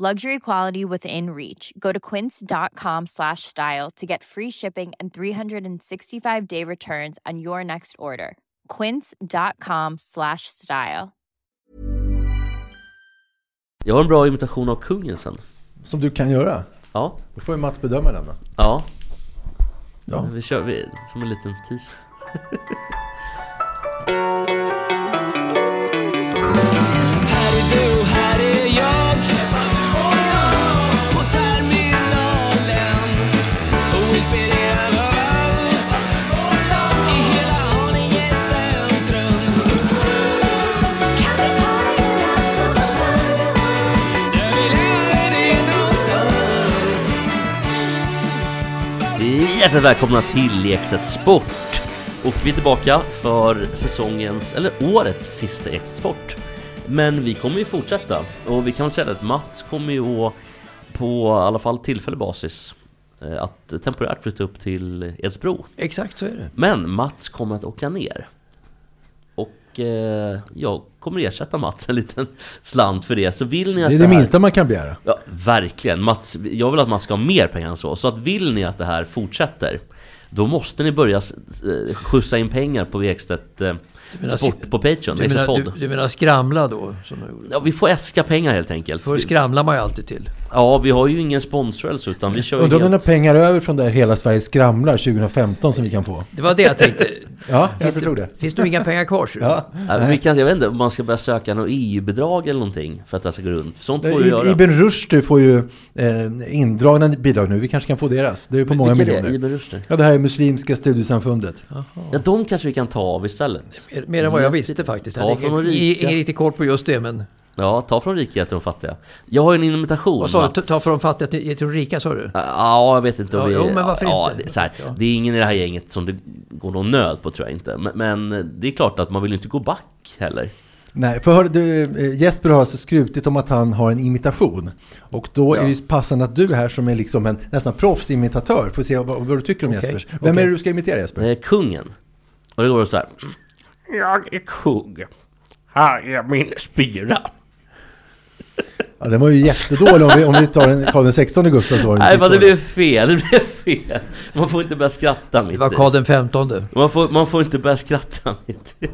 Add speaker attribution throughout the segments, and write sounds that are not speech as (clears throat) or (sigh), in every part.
Speaker 1: Luxury quality within reach. Go to quince.com slash style to get free shipping and 365 day returns on your next order. Quince.com slash style.
Speaker 2: Jag har en bra imitation av kungen sen.
Speaker 3: Som du kan göra.
Speaker 2: Ja.
Speaker 3: Då får ju Mats bedöma den då.
Speaker 2: Ja.
Speaker 3: Ja.
Speaker 2: Vi kör vi, som en liten teaser. (laughs) Hjärtligt välkomna till Lekset Sport! Och vi är tillbaka för säsongens, eller årets sista Ekset Sport. Men vi kommer ju fortsätta och vi kan väl säga att Mats kommer ju att på i alla fall tillfällig basis eh, att temporärt flytta upp till Edsbro.
Speaker 4: Exakt så är det.
Speaker 2: Men Mats kommer att åka ner. Och eh, jag kommer ersätta Mats en liten slant för det. Så vill ni att
Speaker 3: Det är det
Speaker 2: här...
Speaker 3: minsta man kan begära.
Speaker 2: Ja, verkligen. Mats, jag vill att man ska ha mer pengar än så. Så att vill ni att det här fortsätter, då måste ni börja eh, skjutsa in pengar på Ekstedt eh,
Speaker 4: menar-
Speaker 2: Sport på Patreon,
Speaker 4: Du menar,
Speaker 2: podd.
Speaker 4: du, du menar skramla då? Som?
Speaker 2: Ja, vi får äska pengar helt enkelt.
Speaker 4: För skramlar man ju alltid till.
Speaker 2: Ja, vi har ju ingen sponsor eller så, utan vi kör ju
Speaker 3: Undrar om det är några pengar över från där Hela Sverige skramlar 2015 som vi kan få.
Speaker 4: Det var det jag tänkte. (laughs)
Speaker 3: Ja, jag förstod det.
Speaker 4: Finns det nog inga pengar kvar?
Speaker 3: Ja.
Speaker 2: Ja, vi kan, jag vet inte om man ska börja söka något EU-bidrag eller någonting för att det här ska gå runt. Sånt att
Speaker 3: I-
Speaker 2: göra.
Speaker 3: Ibn Rushd får ju eh, indragna bidrag nu. Vi kanske kan få deras. Det är ju på många
Speaker 2: Vilka är det?
Speaker 3: miljoner.
Speaker 2: Ibn Rushd?
Speaker 3: Ja, det här är Muslimska studiesamfundet.
Speaker 2: Ja, de kanske vi kan ta av istället.
Speaker 4: Mer, än vad jag visste faktiskt. Jag
Speaker 2: Ja,
Speaker 4: hade ingen, riktig koll på just det, men...
Speaker 2: Ja, ta från rika till de fattiga. Jag har ju en invitation.
Speaker 4: Vad sa du? Ta från fattiga till, till de rika, sa du?
Speaker 2: Ja, jag vet inte om
Speaker 4: Ja,
Speaker 2: vi...
Speaker 4: jo, men varför
Speaker 2: ja,
Speaker 4: inte?
Speaker 2: Det, är så här,
Speaker 4: Ja.
Speaker 2: det är ingen i det här gänget som det går någon nöd på tror jag inte. Men, men det är klart att man vill ju inte gå back heller.
Speaker 3: Nej, för hör, du, eh, Jesper har alltså skrutit om att han har en imitation. Och då är det ju passande att du är här som är liksom en nästan proffsimitatör. Får se vad, vad du tycker om
Speaker 4: Okej,
Speaker 3: Jesper. Vem
Speaker 4: okej.
Speaker 3: är det du ska imitera Jesper?
Speaker 2: Det är kungen. Och det går så här.
Speaker 5: Jag är kung. Här är min spira.
Speaker 3: Ja, den var ju jättedålig om vi, om vi tar en Karl XVI Gustavs år.
Speaker 2: Nej, vad det blev fel. (laughs) Det blev fel. Man får inte börja skratta mitt
Speaker 4: Det var
Speaker 2: i.
Speaker 4: Karl den femtonde.
Speaker 2: Man får, man får inte börja skratta (laughs) mitt i.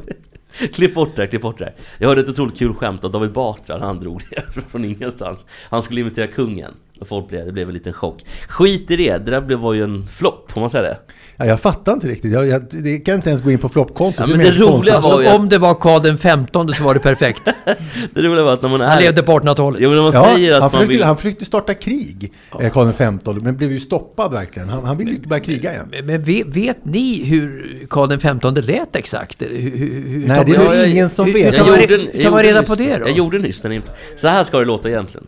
Speaker 2: Klipp bort det klipp bort det här. Jag hörde ett otroligt kul skämt av David Batra han drog det (laughs) från ingenstans. Han skulle imitera kungen. Och folk blev, det blev en liten chock. Skit i det, det där blev, var ju en flopp, får man säga det?
Speaker 3: Ja, jag fattar inte riktigt. Jag, jag, det kan inte ens gå in på floppkontot.
Speaker 2: Ja,
Speaker 3: Det
Speaker 2: men det roliga
Speaker 3: konstigt.
Speaker 2: var
Speaker 4: Alltså om det var Karl den femtonde så var det perfekt. (laughs)
Speaker 2: Det roliga var att när man är...
Speaker 4: Han levde på 1800-talet.
Speaker 2: Jo men när man
Speaker 3: Ja,
Speaker 2: säger att
Speaker 3: han,
Speaker 2: man
Speaker 3: försökte,
Speaker 2: vill...
Speaker 3: han försökte starta krig, eh, Karl XV, men blev ju stoppad verkligen. Han, han ville ju börja kriga igen.
Speaker 4: Men- Men vet, vet ni hur Karl den femtonde lät exakt? Hur, hur, hur,
Speaker 3: Nej, det är
Speaker 4: man-
Speaker 2: jag-
Speaker 3: ingen som vet.
Speaker 2: Jag
Speaker 4: tar man
Speaker 2: gjorde,
Speaker 4: re-
Speaker 2: jag
Speaker 4: tar man reda på det då?
Speaker 2: Jag gjorde nyss den inte. Så här ska det låta egentligen.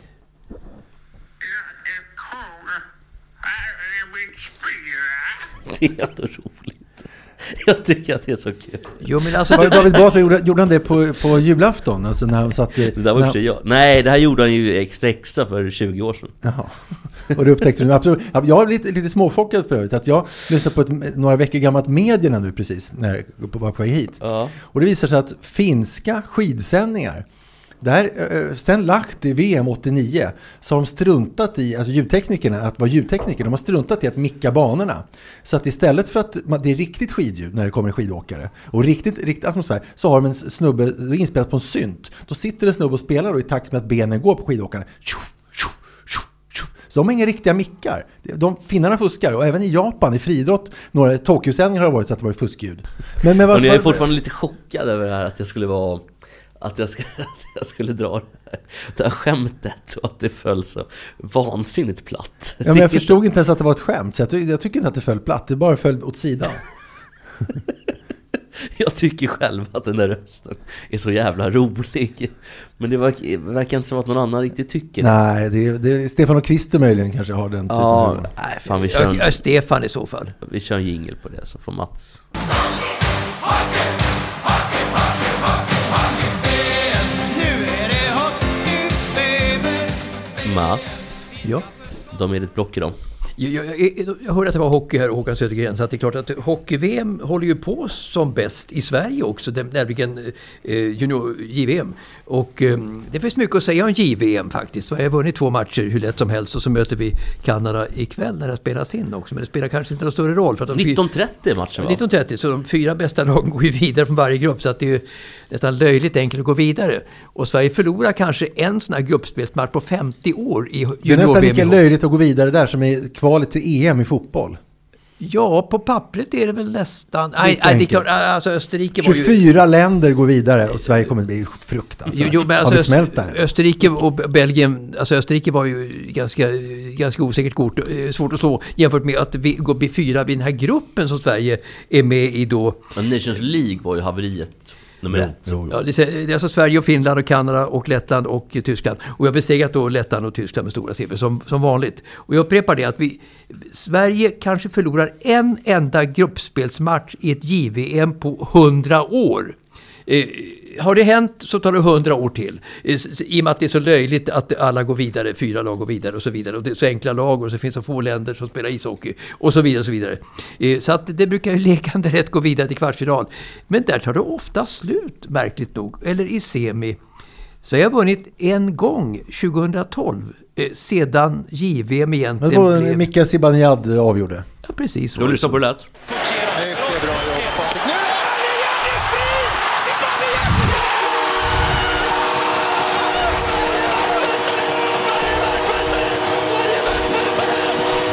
Speaker 5: Jag är kung. Här är min spira. (laughs)
Speaker 2: Det är ändå roligt. Jag tycker att det är så kul.
Speaker 4: Jo men alltså,
Speaker 3: Var- David Batra, gjorde, gjorde han det på, på julafton? Alltså när han satt i...
Speaker 2: Det där var sig jag. Nej, det här gjorde han ju extra extra för 20 år sedan.
Speaker 3: Jaha. Och det upptäckte du nu. Absolut. Jag är lite, lite småchockad för övrigt. Att jag lyssnade på ett, några veckor gammalt medierna nu precis, när jag var på väg hit.
Speaker 2: Ja.
Speaker 3: Och det visar sig att finska skidsändningar, där, eh, sen Lahti VM 89, så har de struntat i, alltså ljudteknikerna, att vara ljudtekniker, de har struntat i att micka banorna. Så att istället för att det är riktigt skidljud när det kommer en skidåkare, och riktigt, riktigt atmosfär, så har de en snubbe, inspelat på en synt. Då sitter en snubbe och spelar då i takt med att benen går på tjoff. Så de har inga riktiga mickar. De, finnarna fuskar och även i Japan, i friidrott, några Tokyo-sändningar har det varit så att det varit fuskljud. Men, men vad,
Speaker 2: jag är fortfarande lite chockad över det här att jag skulle vara att jag, skulle, (laughs) att jag skulle dra det här, det här skämtet och att det föll så vansinnigt platt.
Speaker 3: Ja, men jag förstod inte ens att det var ett skämt, så jag, ty jag tycker inte att det föll platt, det bara föll åt sidan. (laughs) (laughs)
Speaker 2: Jag tycker själv att den där rösten är så jävla rolig. Men det verkar, verkar inte som att någon annan riktigt tycker det.
Speaker 3: Nej, det, det, Stefan och Christer möjligen kanske har den typen
Speaker 2: Ja,
Speaker 3: av...
Speaker 2: nej fan vi
Speaker 4: Ja,
Speaker 2: kör,
Speaker 4: ja,
Speaker 2: en,
Speaker 4: Stefan i så fall.
Speaker 2: vi kör en jingle på det så får Mats. Mats,
Speaker 4: Ja.
Speaker 2: de är ditt block idag.
Speaker 4: Jag, jag, jag, jag hörde att det var hockey här, Håkan Södergren, så att det är klart att hockey-VM håller ju på som bäst i Sverige också, det- nämligen eh, junior JVM. Och eh, det finns mycket att säga om JVM faktiskt. Vi har vunnit två matcher hur lätt som helst och så möter vi Kanada ikväll när det spelas in också. Men det spelar kanske inte någon större roll. För att de fy-
Speaker 2: 19.30 är matchen va?
Speaker 4: 1930, så de fyra bästa lagen går ju vidare från varje grupp. Så att det är ju nästan löjligt enkelt att gå vidare. Och Sverige förlorar kanske en sån här gruppspelsmatch på 50 år i
Speaker 3: Det är nästan
Speaker 4: junior-VM
Speaker 3: lika löjligt att gå vidare där som i kvalet till EM i fotboll.
Speaker 4: Ja, på pappret är det väl nästan... Nej, det är klart, alltså Österrike var ju...
Speaker 3: 24 länder går länder och Sverige kommer att bli fruktansvärt.
Speaker 4: Jo, jo, men alltså,
Speaker 3: Har vi smält där?
Speaker 4: Österrike och Belgien, alltså Österrike var ju ganska, ganska osäkert kort, eh, svårt att slå jämfört med att vi går bli fyra vid den här gruppen som Sverige är med i då.
Speaker 2: Men Nations League var ju haveriet nummer ett.
Speaker 3: Jo, jo.
Speaker 4: Ja, det är det är alltså Sverige och Finland och Kanada och Lettland och Tyskland. Och jag har besegrat då Lettland och Tyskland med stora siffror som, som vanligt. Och jag upprepar det att vi, Sverige kanske förlorar en enda gruppspelsmatch i ett JVM på 100 år. Eh, har det hänt så tar det 100 år till. I och med att det är så löjligt att alla går vidare, fyra lag går vidare och så vidare. Och det är så enkla lag och så finns så få länder som spelar ishockey och så vidare. Och så vidare. Eh, så att det brukar ju (laughs) lekande rätt gå vidare till kvartsfinal. Men där tar det ofta slut, märkligt nog. Eller i semi. Sverige har vunnit en gång, 2012, eh, sedan JVM
Speaker 3: Men
Speaker 4: egentligen
Speaker 3: det var
Speaker 4: blev...
Speaker 3: Mika Zibanejad avgjorde.
Speaker 4: Ja, precis.
Speaker 2: Ska vi lyssna på det lät?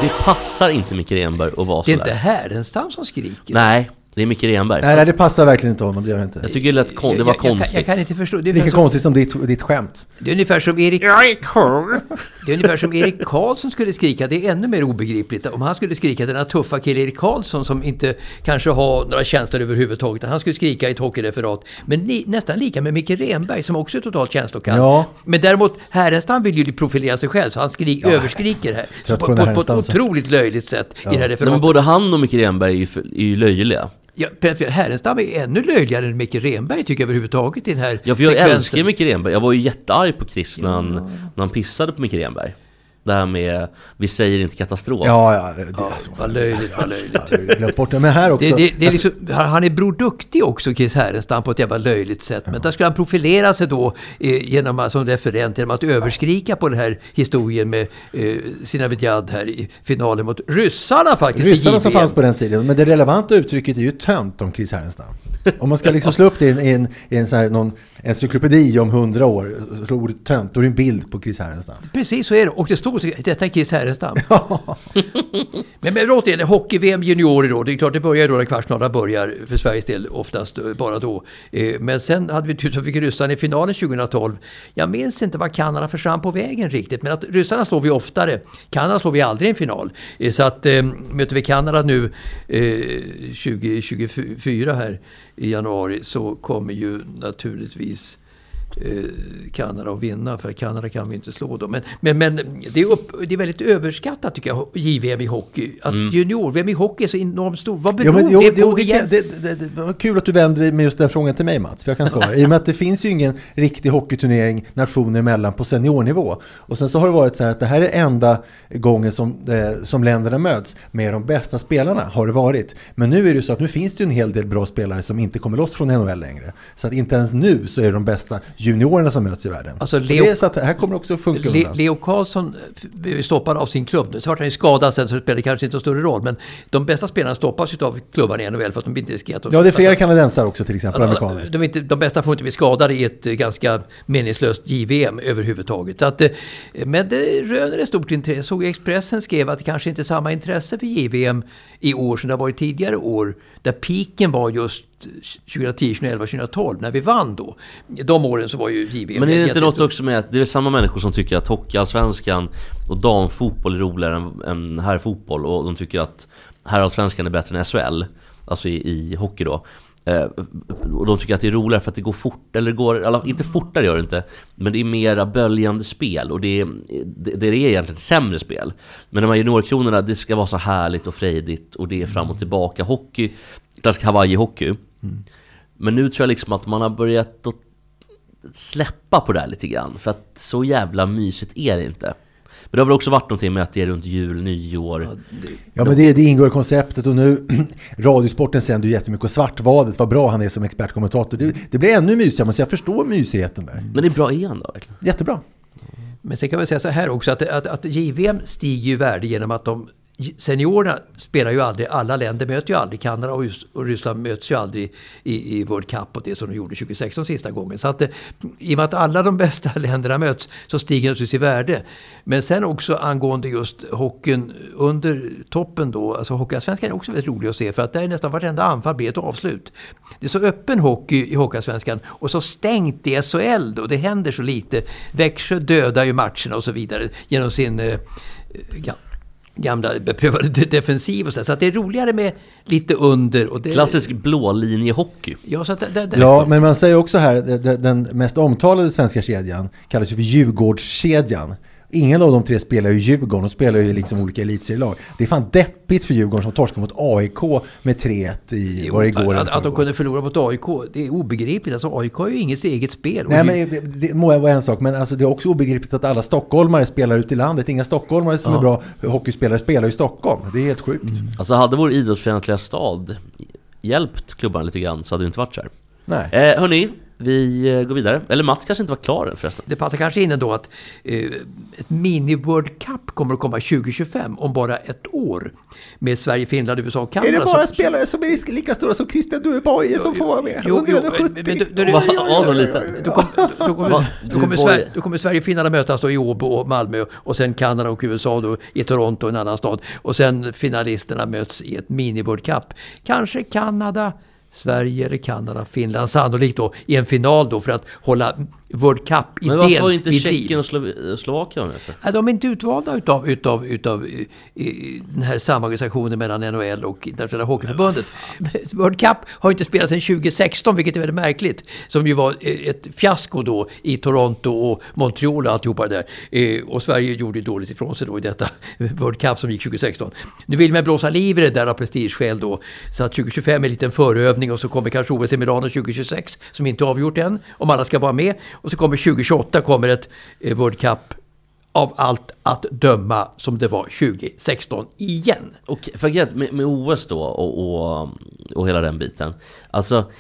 Speaker 2: Det passar inte Micke Renberg att vara
Speaker 4: Det är
Speaker 2: sådär.
Speaker 4: inte Härenstam som skriker.
Speaker 2: Nej, det är Micke Renberg.
Speaker 3: Nej, nej, det passar verkligen inte honom, det gör det inte.
Speaker 2: Jag tycker det, lät kon- det var
Speaker 4: jag, jag, kan-
Speaker 2: konstigt.
Speaker 4: jag kan inte förstå. Det är,
Speaker 3: Lika
Speaker 4: som,
Speaker 3: konstigt som ditt, ditt skämt.
Speaker 4: det är ungefär som Erik
Speaker 5: Jag är kung.
Speaker 4: Det är ungefär som Erik Karlsson skulle skrika. Det är ännu mer obegripligt. Om han skulle skrika, den här tuffa killen Erik Karlsson som inte kanske har några känslor överhuvudtaget. Han skulle skrika i ett hockeyreferat. Men ni, nästan lika med Micke Renberg som också är totalt känslokall.
Speaker 3: Ja.
Speaker 4: Men däremot Härenstam vill ju profilera sig själv så han skrik, överskriker här. på,
Speaker 3: på
Speaker 4: på, ett otroligt löjligt sätt i det här referatet.
Speaker 2: men både han och Micke Renberg är ju, är ju löjliga.
Speaker 4: Ja, Peter Härenstam är ännu löjligare än Micke Renberg tycker jag överhuvudtaget i den här
Speaker 2: Ja, för jag
Speaker 4: sekvensen.
Speaker 2: älskar Micke Renberg. Jag var ju jättearg på Chris när, han, när han pissade på Micke Renberg. Det här med, vi säger inte katastrof.
Speaker 3: Ja, ja. Det, alltså,
Speaker 4: Vad löjligt, vad löjligt.
Speaker 3: jag har glömt bort det. Men här också.
Speaker 4: Det, det, det är liksom, han är Bror Duktig också, Chris Härenstam, på ett jävla löjligt sätt. Men där skulle han profilera sig då eh, genom, som referent genom att överskrika på den här historien med eh, Sina Vidjad här i finalen mot ryssarna faktiskt.
Speaker 3: Ryssarna som fanns på den tiden. Men det relevanta uttrycket är ju tönt om Chris Härenstam. Om man ska liksom slå upp det i en, i en, i en sån här, någon encyklopedi om hundra år, slå ordet tönt, då är det en bild på Chris Härenstam.
Speaker 4: Precis så är det. Och det stod så, detta är Chris Härenstam. (laughs) men, men återigen, hockey-VM juniorer då. Det är klart, det börjar då när kvartsfinalerna börjar för Sveriges del oftast eh, bara då. Eh, Men sen hade vi tur så fick ryssarna i finalen 2012. Jag minns inte vad Kanada försvann på vägen riktigt, men att ryssarna slår vi oftare. Kanada slår vi aldrig i en final. Eh, Så att möter vi Kanada nu eh, 2024 här i januari så kommer ju naturligtvis Kanada att vinna, för Kanada kan vi inte slå då. Men, men, men det, är upp, det är väldigt överskattat tycker jag, JVM i hockey. Att junior-VM i hockey är så enormt stor. Vad beror
Speaker 3: Jo, men, jo,
Speaker 4: det på
Speaker 3: det,
Speaker 4: egentligen?
Speaker 3: det, det, det, det var kul att du vänder dig med just den frågan till mig Mats, för jag kan svara. I och med att det finns ju ingen riktig hockeyturnering nationer emellan på seniornivå. Och sen så har det varit så här att det här är enda gången som, eh, som länderna möts med de bästa spelarna, har det varit. Men nu är det så att nu finns det ju en hel del bra spelare som inte kommer loss från NHL längre. Så att inte ens nu så är de bästa juniorerna som möts i världen.
Speaker 4: Alltså, Leo-
Speaker 3: det är så att här kommer också funka
Speaker 4: Le,
Speaker 3: undan.
Speaker 4: Leo Karlsson blev ju stoppad av sin klubb nu. Så vart han ju skadad sen så det spelar kanske inte någon större roll. Men de bästa spelarna stoppas ju av klubbarna i NHL för att de inte riskerar att...
Speaker 3: Ja, det är flera kanadensare också till exempel,
Speaker 4: Alltså,
Speaker 3: amerikaner.
Speaker 4: de, inte, de bästa får inte bli skadade i ett eh, ganska meningslöst JVM överhuvudtaget. Så att, eh, men det röner ett stort intresse. Jag såg Expressen skrev att det kanske inte är samma intresse för JVM i år som det har varit tidigare år. Där piken var just 2010, 2011, 2012 när vi vann då. De åren så var ju JVM
Speaker 2: Men är det inte något också med att det är samma människor som tycker att Hockeyallsvenskan och damfotboll är roligare än, än herrfotboll och de tycker att herrallsvenskan är bättre än SHL, alltså i, i hockey då. Eh, och de tycker att det är roligare för att det går fort, eller går, eller inte fortare gör det inte, men det är mera böljande spel och det är, det, det är egentligen sämre spel. Men de här juniorkronorna, det ska vara så härligt och frejdigt och det är fram och tillbaka. Hockey, klassisk Hawaii-hockey. Men nu tror jag liksom att man har börjat att släppa på det här lite grann, för att så jävla mysigt är det inte. Men det har väl också varit någonting med att det är runt jul, nyår.
Speaker 3: Ja, men det, det ingår i konceptet och nu (clears throat) Radiosporten sänder ju jättemycket och Svartvadet, vad bra han är som expertkommentator. Det, det blir ännu mysigare, så jag förstår mysigheten där.
Speaker 2: Men det är bra igen då verkligen.
Speaker 3: Jättebra.
Speaker 4: Men sen kan man säga så här också att, att, att JVM stiger ju i värde genom att de Seniorerna spelar ju aldrig, alla länder möter ju aldrig, Kanada och, och Ryssland möts ju aldrig i, i World Cup och det som de gjorde 2016 sista gången. Så att eh, i och med att alla de (laughs) bästa länderna möts så stiger det naturligtvis i värde. Men sen också angående just hockeyn under toppen då, alltså Hockeyallsvenskan är också väldigt rolig att se för att där är nästan vartenda anfall blir ett avslut. Det är så öppen hockey i Hockeyallsvenskan och så stängt i SHL då, det händer så lite. Växjö dödar ju matcherna och så vidare genom sin eh, ja, gamla beprövade de- defensiv och så, så att det är roligare med lite under. Och det,
Speaker 2: Klassisk blålinjehockey.
Speaker 4: Ja, så att det, det, det,
Speaker 3: Ja, men man säger också här, de- de- den mest omtalade svenska kedjan kallas ju för Djurgårdskedjan. Ingen av de tre spelar ju Djurgården, de spelar ju liksom olika elitserielag. Det är fan deppigt för Djurgården som torskade mot AIK med 3-1 i, var det igår
Speaker 4: att, att de kunde förlora mot AIK, det är obegripligt. Alltså AIK har ju inget eget spel.
Speaker 3: Nej,
Speaker 4: det-
Speaker 3: men det, det må vara en sak, men alltså det är också obegripligt att alla stockholmare spelar ute i landet. Inga stockholmare som är bra hockeyspelare spelar i Stockholm. Det är helt sjukt.
Speaker 2: Alltså hade vår idrottsfientliga stad hjälpt klubbarna lite grann så hade det inte varit så här.
Speaker 3: Nej.
Speaker 2: Eh, hörni, vi eh, går vidare. Eller Mats kanske inte var klar än förresten.
Speaker 4: Det passar kanske in ändå att eh, ett mini-World Cup kommer att komma 2025 om bara ett år. Med Sverige, Finland, USA och Kanada.
Speaker 3: Är det bara
Speaker 4: Så-
Speaker 3: spelare som är lika stora som Christian Dueboye som får vara med?
Speaker 4: Jo, jo,
Speaker 3: 170?
Speaker 4: men- men
Speaker 3: oj, oj,
Speaker 2: Ja, så lite.
Speaker 4: Då, kom, då, kommer,
Speaker 2: Du,
Speaker 4: Sverige, kommer och Finland att mötas då i Åbo och Malmö och sen Kanada och USA då i Toronto, en annan stad. Och sen finalisterna möts i ett mini-World Cup. Kanske Kanada, Sverige eller Kanada, Finland. Sannolikt då i en final då för att hålla World
Speaker 2: Men varför
Speaker 4: Cup-idén
Speaker 2: var inte. Tjeckien och Slov- Slovakien med? För?
Speaker 4: De är inte utvalda utav, utav, utav eh, eh, den här samorganisationen mellan NHL och Internationella Hockeyförbundet. (laughs) World Cup har inte spelats sedan 2016, vilket är väldigt märkligt. Som ju var eh, ett fiasko då i Toronto och Montreal och alltihopa det där. Eh, Och Sverige gjorde ju dåligt ifrån sig då i detta (laughs) World Cup som gick 2016. Nu vill man blåsa liv i det där av prestigeskäl då. Så att 2025 är en liten förövning och så kommer kanske OS i Milano 2026 som inte är avgjort än, om alla ska vara med. Och så kommer 2028 kommer ett eh, World Cup av allt att döma som det var 2016 igen.
Speaker 2: Och med, med OS då och, och, och hela den biten. Alltså,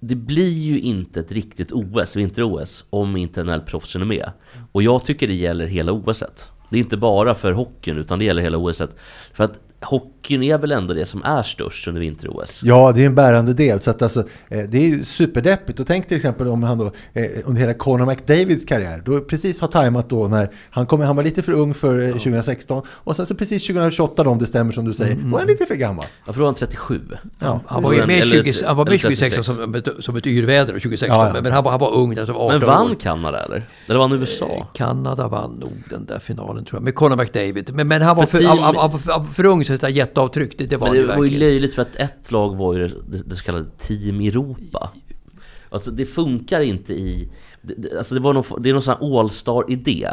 Speaker 2: det blir ju inte ett riktigt OS, vinter-OS, om inte NHL-proffsen är med. Och jag tycker det gäller hela OSet. Det är inte bara för hockeyn, utan det gäller hela OSet. För att hockeyn är väl ändå det som är störst under vinter-OS.
Speaker 3: Ja, det är en bärande del. Så att alltså, eh, det är ju superdeppigt. Och tänk till exempel om han då eh, under hela Conor McDavids karriär, då precis har tajmat då när han, kom, han var lite för ung för eh, 2016 och sen så precis 2028 då, om det stämmer som du säger, var han lite för gammal.
Speaker 2: Jag tror han 37.
Speaker 3: Ja.
Speaker 4: Han var ju med,
Speaker 2: Eller-
Speaker 4: 20, han var med
Speaker 2: eller
Speaker 4: 2016 som, ett- som ett yrväder 2016,
Speaker 3: Ja, ja.
Speaker 4: men- han var, han var ung, alltså 18
Speaker 2: Men vann
Speaker 4: år.
Speaker 2: Kanada eller? Eller vann USA?
Speaker 4: Kanada vann nog den där finalen tror jag, med Conor McDavid. Men, men han var
Speaker 2: För
Speaker 4: för,
Speaker 2: team-
Speaker 4: han, han, var för, han var för ung det där jätteavtryck, det, det var
Speaker 2: Men
Speaker 4: ju
Speaker 2: det var ju löjligt för att ett lag var ju det, det så kallade Team Europa. Alltså det funkar inte i... Det, det, alltså det, var någon, det är någon sån här All-star-idé.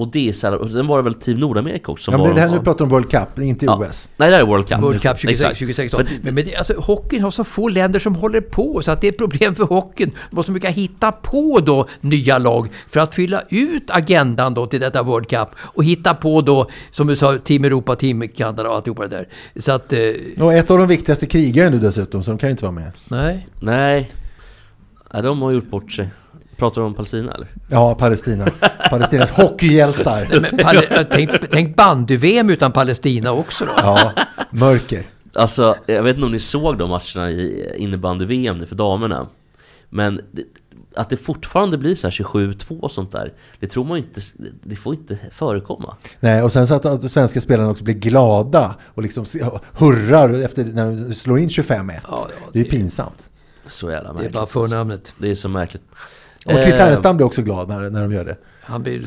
Speaker 2: Och det är så här, och den var det väl Team Nordamerika också som
Speaker 3: Ja, men
Speaker 2: var
Speaker 3: det här nu pratar om World Cup, inte
Speaker 2: Ja.
Speaker 3: OS.
Speaker 2: Nej det här är World Cup.
Speaker 4: World Cup
Speaker 2: Just det.
Speaker 4: 2016.
Speaker 2: Exakt.
Speaker 4: 2016.
Speaker 2: För,
Speaker 4: Men, men det, alltså, hockeyn har så få länder som håller på så att det är ett problem för hockeyn. De måste mycket hitta på då nya lag för att fylla ut agendan då till detta World Cup och hitta på då, som du sa, Team Europa, Team Kanada och alltihopa det där. Så att, eh,
Speaker 3: Och ett av de viktigaste krigarna nu dessutom, så de kan ju inte vara med.
Speaker 4: nej.
Speaker 2: nej. nej, de har gjort bort sig. Pratar du om Palestina eller?
Speaker 3: Ja, Palestina. Palestinas hockeyhjältar.
Speaker 4: Nej, men, Pal- (laughs) tänk, tänk bandy-VM utan Palestina också då.
Speaker 3: Ja, mörker.
Speaker 2: Alltså, jag vet inte om ni såg de matcherna i innebandy-VM nu för damerna. Men det, att det fortfarande blir så här 27-2 och sånt där, det tror man inte, det får inte förekomma.
Speaker 3: Nej, och sen så att, att de svenska spelarna också blir glada och liksom hurrar efter när de slår in 25-1.
Speaker 4: ja,
Speaker 3: det är ju pinsamt.
Speaker 2: Så jävla
Speaker 4: Det är
Speaker 2: märkligt.
Speaker 4: bara förnamnet.
Speaker 2: Det är så märkligt.
Speaker 3: Och Chris
Speaker 2: Eh,
Speaker 3: Härenstam blir också glad när, när de gör det.
Speaker 4: Han blir...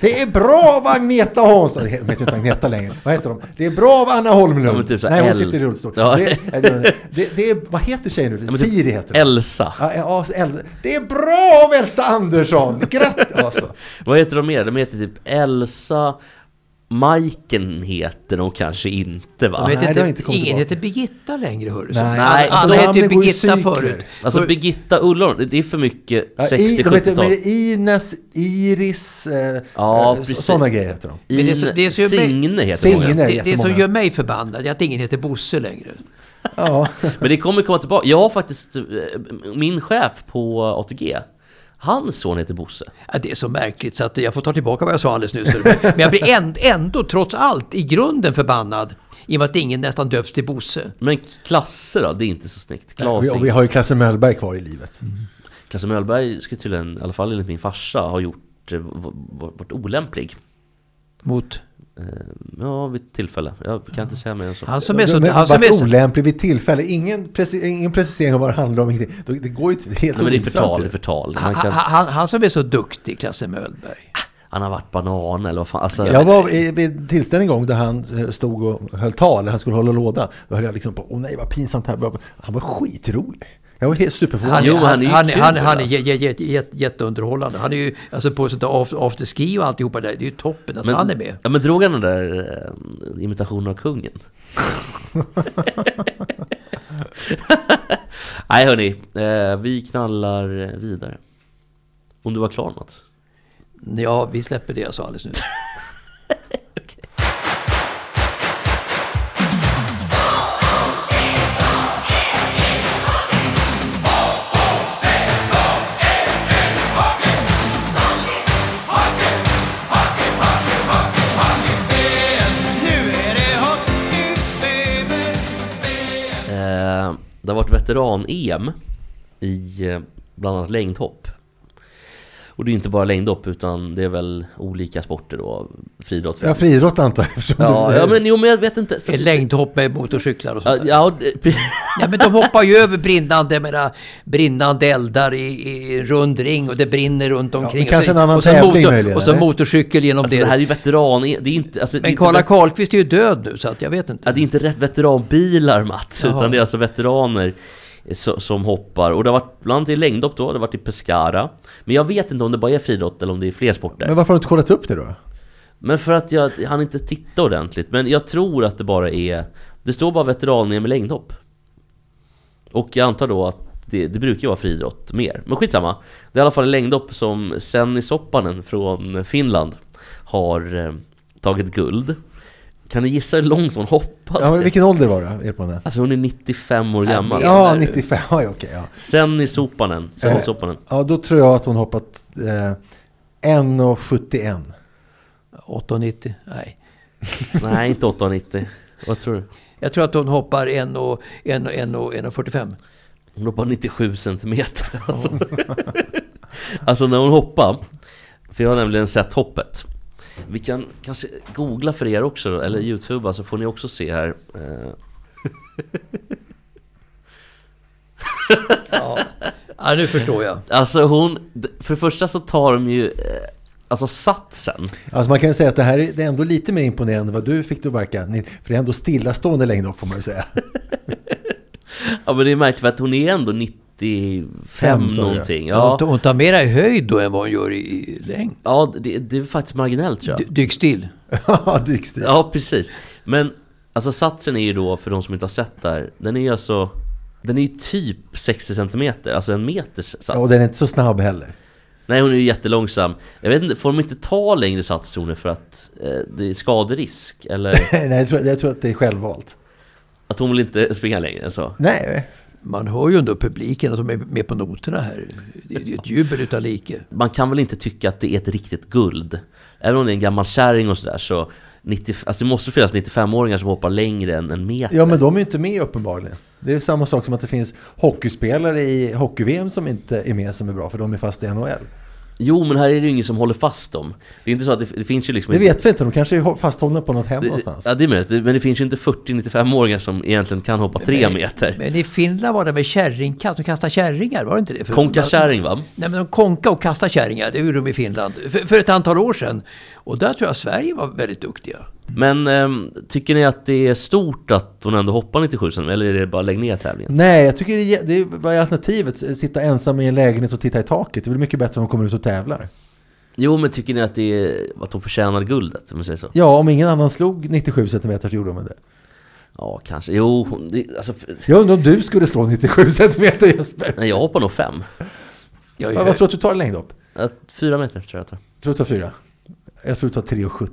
Speaker 3: Det är bra av Agneta Hansson. Det heter inte Agneta längre. Vad heter de? Det är bra av Anna Holmlund.
Speaker 2: Ja, typ
Speaker 3: Nej, hon
Speaker 2: El-
Speaker 3: sitter i rullstol.
Speaker 2: Ja.
Speaker 3: Det, det, det, det är, vad heter tjejen nu?
Speaker 2: men typ
Speaker 3: Siri heter hon.
Speaker 2: Elsa.
Speaker 3: Ja, ja, El- det är bra av Elsa Andersson! Grattis! Alltså.
Speaker 2: Vad heter de mer? De heter typ Elsa... Majken heter de kanske inte va?
Speaker 3: Nej, det
Speaker 4: inte,
Speaker 3: inte
Speaker 4: ingen
Speaker 3: tillbaka.
Speaker 4: heter Birgitta längre hörru.
Speaker 3: Nej.
Speaker 4: Alla,
Speaker 2: Nej,
Speaker 4: alla
Speaker 2: alltså,
Speaker 4: hette ju Birgitta förut.
Speaker 2: Alltså
Speaker 4: För-
Speaker 2: Birgitta Ullon, det är för mycket
Speaker 3: Ja, i, de heter, men
Speaker 2: 60-70-tal.
Speaker 3: Ines, Iris, eh,
Speaker 2: Ja,
Speaker 3: eh, sådana grejer heter de.
Speaker 4: Men det är så- det är så-
Speaker 2: Signe heter
Speaker 3: Signe. är
Speaker 4: det, det som gör mig förbannad är att ingen heter Bosse längre.
Speaker 3: Ja.
Speaker 2: Men det kommer komma tillbaka. Jag har faktiskt, eh, min chef på ATG, hans son heter Bosse.
Speaker 4: Ja, det är så märkligt så att jag får ta tillbaka vad jag sa alldeles nyss. Men jag blir änd- ändå trots allt i grunden förbannad i och med att ingen nästan döps till Bosse.
Speaker 2: Men klasser då? Det är inte så snyggt.
Speaker 3: Och
Speaker 2: Klas,
Speaker 3: vi, och vi har ju Klasse Möllberg kvar i livet.
Speaker 2: Klasse Möllberg ska tydligen, i alla fall enligt min farsa, ha gjort, eh, varit olämplig.
Speaker 4: Mot
Speaker 2: Ja, vid tillfälle. Jag kan inte säga mer än så.
Speaker 4: han som är så...
Speaker 3: Men
Speaker 4: Han som är så
Speaker 3: olämplig vid tillfälle. Ingen, preci- ingen precisering av vad det handlar om. Det går ju inte helt
Speaker 2: Nej, men det är förtal, det är förtal.
Speaker 4: Han,
Speaker 2: kan,
Speaker 4: han, han som är så duktig, Klasse Möllberg.
Speaker 2: han har varit banan eller vad fan. Alltså,
Speaker 3: Jag var i- vid en tillställning en gång där han eh, stod och höll tal, han skulle hålla låda. Då höll jag liksom på, åh nej vad pinsamt här. Han var skitrolig. Jag var helt superförvånad.
Speaker 4: Han,
Speaker 2: Jo,
Speaker 4: han,
Speaker 2: han är
Speaker 4: han, han, han är
Speaker 2: alltså.
Speaker 4: jä- jätteunderhållande. Han är ju alltså på sånt där af- afterski och alltihopa där. Det är ju toppen att han är med.
Speaker 2: Ja, men drog han den där eh, imitationen av kungen? (laughs) Nej hörni, eh, vi knallar vidare. Om du var klar Mats?
Speaker 4: Ja, vi släpper det jag sa alldeles.
Speaker 6: Nu (laughs) det
Speaker 2: har varit veteran-EM i eh, bland annat längdhopp. Och det är inte bara längdhopp utan det är väl olika sporter då, friidrott
Speaker 3: Ja, friidrott antar jag.
Speaker 2: Ja, ja men jo men jag vet inte. För,
Speaker 4: längdhopp med motorcyklar och
Speaker 2: ja,
Speaker 4: sånt där.
Speaker 2: ja, det- (laughs)
Speaker 4: Ja, men de hoppar ju över brinnande, menar, brinnande eldar i, i rund ring och det brinner runt omkring.
Speaker 3: men kanske
Speaker 4: och så,
Speaker 3: en annan
Speaker 4: och så
Speaker 3: tävling
Speaker 4: motor,
Speaker 3: möjligen,
Speaker 4: Och så motorcykel genom
Speaker 2: alltså
Speaker 4: det.
Speaker 2: det här är ju veteran, det är inte... Alltså,
Speaker 4: Men Karla
Speaker 2: vet-
Speaker 4: Karlqvist är ju död nu så att jag vet inte.
Speaker 2: Ja, det är inte rätt veteranbilar Mats,
Speaker 4: Jaha.
Speaker 2: utan det är alltså veteraner so- som hoppar. Och det har varit bland annat i längdhopp då, det har varit i Pescara. Men jag vet inte om det bara är friidrott eller om det är fler sporter.
Speaker 3: Men
Speaker 2: Men,
Speaker 3: varför har du inte kollat upp det då?
Speaker 2: för att jag han inte titta ordentligt. Men jag tror att det bara är... Det står bara veteran med längdhopp. Och jag antar då att det, det brukar ju vara friidrott mer. Men skitsamma. Det är i alla fall en längdhopp som Senni Soppanen från Finland har eh, tagit guld. Kan ni gissa hur långt hon hoppat?
Speaker 3: Ja, vilken ålder var det? Er på den?
Speaker 2: Alltså hon är 95 år gammal.
Speaker 3: Ja,
Speaker 4: Menar du?
Speaker 3: 95. Ja, okej. ja.
Speaker 2: Senni Sopanen. Senni
Speaker 3: Eh,
Speaker 2: Sopanen.
Speaker 3: ja, då tror jag att hon hoppat eh, 1,71.
Speaker 4: 8,90? Nej. (laughs)
Speaker 2: Nej, inte 8,90. Vad tror du?
Speaker 4: Jag tror att hon hoppar 1,45.
Speaker 2: Hon hoppar 97 centimeter. Alltså. (laughs) alltså när hon hoppar, för jag har nämligen sett hoppet. Vi kan kanske googla för er också, eller youtuba, så får ni också se här. Eh, (laughs)
Speaker 4: Ja, nu förstår jag.
Speaker 2: Alltså hon, för det första så tar de ju, eh, alltså satsen.
Speaker 3: Alltså man kan ju säga att det här är, det är ändå lite mer imponerande än vad du fick du verka. Ni- För det är ändå stillastående längdhopp får man ju säga. (laughs)
Speaker 2: Ja men det är märkligt för att hon är ändå 95
Speaker 3: Fem, sa jag.
Speaker 2: någonting. Ja,
Speaker 4: tar- hon tar mera i höjd då än vad hon gör i, längd.
Speaker 2: ja det, det är faktiskt marginellt tror jag.
Speaker 4: D- Dyk still. (laughs)
Speaker 3: Ja, dykstil.
Speaker 2: Ja, precis. Men alltså satsen är ju då, för de som inte har sett det här, den är ju alltså den är ju typ 60 centimeter, alltså en meters sats.
Speaker 3: Ja, och den är inte så snabb heller.
Speaker 2: Nej, hon är ju jättelångsam. Jag vet inte, får de inte ta längre sats tror ni för att eh, det är skaderisk? Eller (laughs)
Speaker 3: Nej, jag tror, jag tror att det är självvalt.
Speaker 2: att hon vill inte springa längre än så?
Speaker 3: Nej,
Speaker 4: Man hör ju ändå publiken att de är med på noterna här. Det är ju ett jubel utan like.
Speaker 2: Man kan väl inte tycka att det är ett riktigt guld? Även om det är en gammal kärring och sådär så 90, alltså det måste finnas 95-åringar som hoppar längre än en meter.
Speaker 3: ja men de är ju inte med uppenbarligen. Det är samma sak som att det finns hockeyspelare i hockey-VM som inte är med som är bra för de är fast i NHL.
Speaker 2: Jo, men här är det ju ingen som håller fast dem. Det är inte så att det, det finns ju liksom
Speaker 3: Det
Speaker 2: inte-
Speaker 3: vet vi inte, de kanske är fasthållna på något hem
Speaker 2: det,
Speaker 3: någonstans.
Speaker 2: Ja, det är möjligt. Det- Men det finns ju inte 40-95-åringar som egentligen kan hoppa tre meter.
Speaker 4: Men i Finland var det med kärringkast, de kastade kärringar, var det inte det? För-
Speaker 2: Konka kärring va?
Speaker 4: Nej men de konka och kasta kärringar, det gjorde de i Finland för, för ett antal år sedan. Och där tror jag Sverige var väldigt duktiga.
Speaker 2: Men ehm, tycker ni att det är stort att hon ändå hoppar 97 cm eller är det bara lägg ner tävlingen?
Speaker 3: Nej, jag tycker det är, det är alternativet? Sitta ensam i en lägenhet och titta i taket. Det är väl mycket bättre om de kommer ut och tävlar.
Speaker 2: Jo, men tycker ni att det är att hon förtjänar guldet? Om man säger så?
Speaker 3: Ja, om ingen annan slog 97 cm så gjorde de det.
Speaker 2: Ja, kanske. Jo, hon- det, alltså,
Speaker 3: Jag undrar om du skulle slå 97 cm Jesper?
Speaker 2: nej, jag hoppar nog fem.
Speaker 4: Jag,
Speaker 3: Ja, vad tror du att du tar längdhopp?
Speaker 2: Att Fyra meter tror jag jag tar.
Speaker 3: Tror du tar fyra? Jag tror du tar 3,70.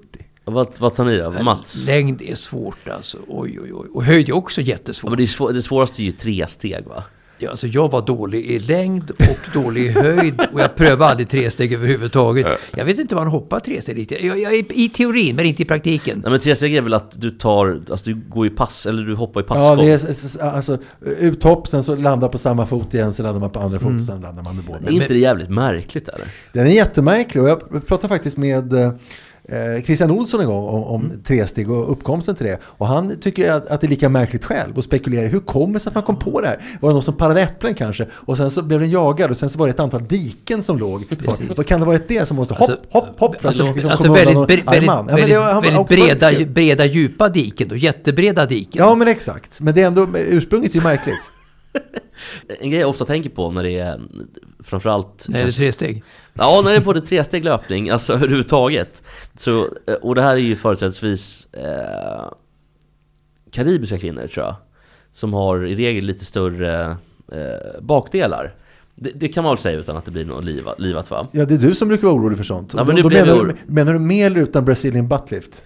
Speaker 2: Vad, vad tar ni då? Mats?
Speaker 4: Längd är svårt alltså. Oj, oj, oj. Och höjd är också
Speaker 2: Ja,
Speaker 4: jättesvårt.
Speaker 2: men det, är svår, det svåraste är ju tre steg va?
Speaker 4: Ja, alltså jag var dålig i längd och dålig i höjd och jag prövade aldrig tre steg överhuvudtaget. Jag vet inte om man hoppar tre steg riktigt. Jag, jag, i, teorin, men inte i praktiken.
Speaker 2: Nej men tre steg är väl att du tar, alltså du går i pass, eller du hoppar i
Speaker 3: Ja,
Speaker 2: passgång.
Speaker 3: det är alltså uthopp, sen så landar på samma fot igen, sen landar man på andra fot, sen landar man med båda.
Speaker 2: är inte det jävligt märkligt eller?
Speaker 3: Den är jättemärklig och jag pratade faktiskt med eh, Christian Olsson en gång om, om tresteg och uppkomsten till det. Och han tycker att, att det är lika märkligt själv och spekulerar hur kommer det sig att man kom på det här? Var det någon som parade äpplen kanske? Och sen så blev den jagad och sen så var det ett antal diken som låg. (laughs) Vad kan det varit det som måste hopp,
Speaker 4: Alltså,
Speaker 3: hopp, hopp för att
Speaker 4: Alltså,
Speaker 3: liksom
Speaker 4: alltså
Speaker 3: komma
Speaker 4: väldigt, väldigt?
Speaker 3: Ja, men
Speaker 4: väldigt,
Speaker 3: det-
Speaker 4: väldigt breda, breda, djupa diken då. Jättebreda diken.
Speaker 3: Ja men exakt, men det är ändå, ursprunget är ju märkligt. (laughs)
Speaker 2: En grej jag ofta tänker på när det är framförallt
Speaker 4: Nej, det är
Speaker 2: kanske-
Speaker 4: tre steg.
Speaker 2: Ja, när det är både tresteg löpning, alltså (laughs) överhuvudtaget. Så, eh, och det här är ju företrädesvis eh, karibiska kvinnor tror jag. Som har i regel lite större eh, bakdelar. Det, det kan man väl säga utan att det blir något liva, livat va?
Speaker 3: Ja det är du som brukar vara orolig för sånt.
Speaker 2: Ja, men det
Speaker 3: Då
Speaker 2: blev
Speaker 3: menar, du, menar du med eller utan Brazilian buttlift?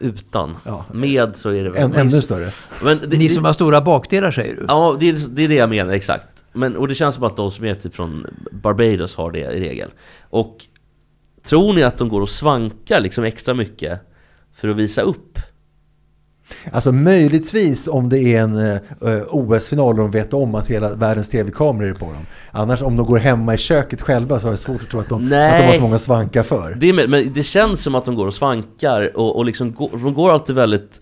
Speaker 2: Utan.
Speaker 3: Ja.
Speaker 2: Med så är det väl...
Speaker 3: En, ännu större.
Speaker 2: Men det,
Speaker 4: Ni
Speaker 2: det-
Speaker 4: som har stora bakdelar säger du?
Speaker 2: Ja, det är, det är det jag menar, exakt. Men, och det känns som att de som är typ från Barbados har det i regel. Och tror ni att de går och svankar liksom extra mycket för att visa upp?
Speaker 3: Alltså möjligtvis om det är en eh, OS-final och de vet om att hela världens tv-kameror är på dem. Annars om de går hemma i köket själva så har jag svårt att tro att de, att de har så många svankar för.
Speaker 2: Det är, men det känns som att de går och svankar och, och liksom går, de går alltid väldigt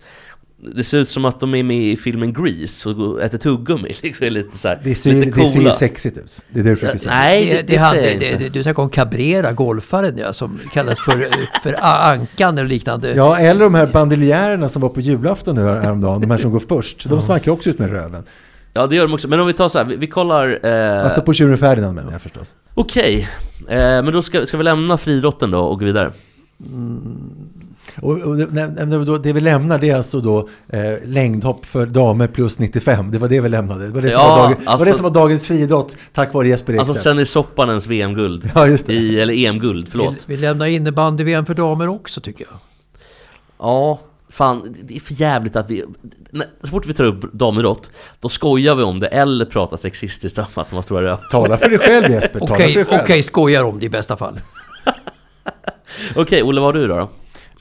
Speaker 2: det ser ut som att de är med i filmen Grease och äter tuggummi. (laughs) Liksom, är lite så här,
Speaker 3: Det ser,
Speaker 2: lite
Speaker 3: det ser ju
Speaker 2: coola.
Speaker 3: sexigt ut. Det är det du försöker säga.
Speaker 2: Nej, det,
Speaker 4: det,
Speaker 2: det,
Speaker 4: hade,
Speaker 2: säger jag
Speaker 4: det,
Speaker 2: inte.
Speaker 4: det, du snackar om Cabrera, golfaren ja, som kallas för, för ankan eller liknande.
Speaker 3: Ja, eller de här bandeljärerna som var på julafton nu häromdagen, de här som går först. De svankar också ut med röven.
Speaker 2: Ja, det gör de också. Men om vi tar så här, vi, vi kollar... Eh,
Speaker 3: Alltså på tjuren Ferdinand menar jag förstås.
Speaker 2: Okej, eh, men då ska, ska vi lämna friidrotten då och gå vidare?
Speaker 3: Och, och det, nej, nej, då, det vi lämnar det är alltså då eh, längdhopp för damer plus 95. Det var det vi lämnade. Det var det som,
Speaker 2: Ja,
Speaker 3: var, dagen, det var,
Speaker 2: alltså-
Speaker 3: det som var dagens friidrott tack vare Jesper
Speaker 2: Alltså
Speaker 3: Ekstedt.
Speaker 2: sen är Soppanens VM-guld. (laughs)
Speaker 3: Ja, just det.
Speaker 2: I, eller EM-guld, förlåt.
Speaker 4: Vi, vi lämnar innebandy-VM för damer också tycker jag.
Speaker 2: Ja, fan, det är för jävligt att vi... Så fort vi tar upp damidrott, då skojar vi om det eller pratar sexistiskt om att de har stora röv.
Speaker 3: Tala för dig själv Jesper, tala
Speaker 4: Okej,
Speaker 3: för dig själv.
Speaker 4: okej, skojar om det i bästa fall. (laughs)
Speaker 2: Okej, Olle, vad har du då? då?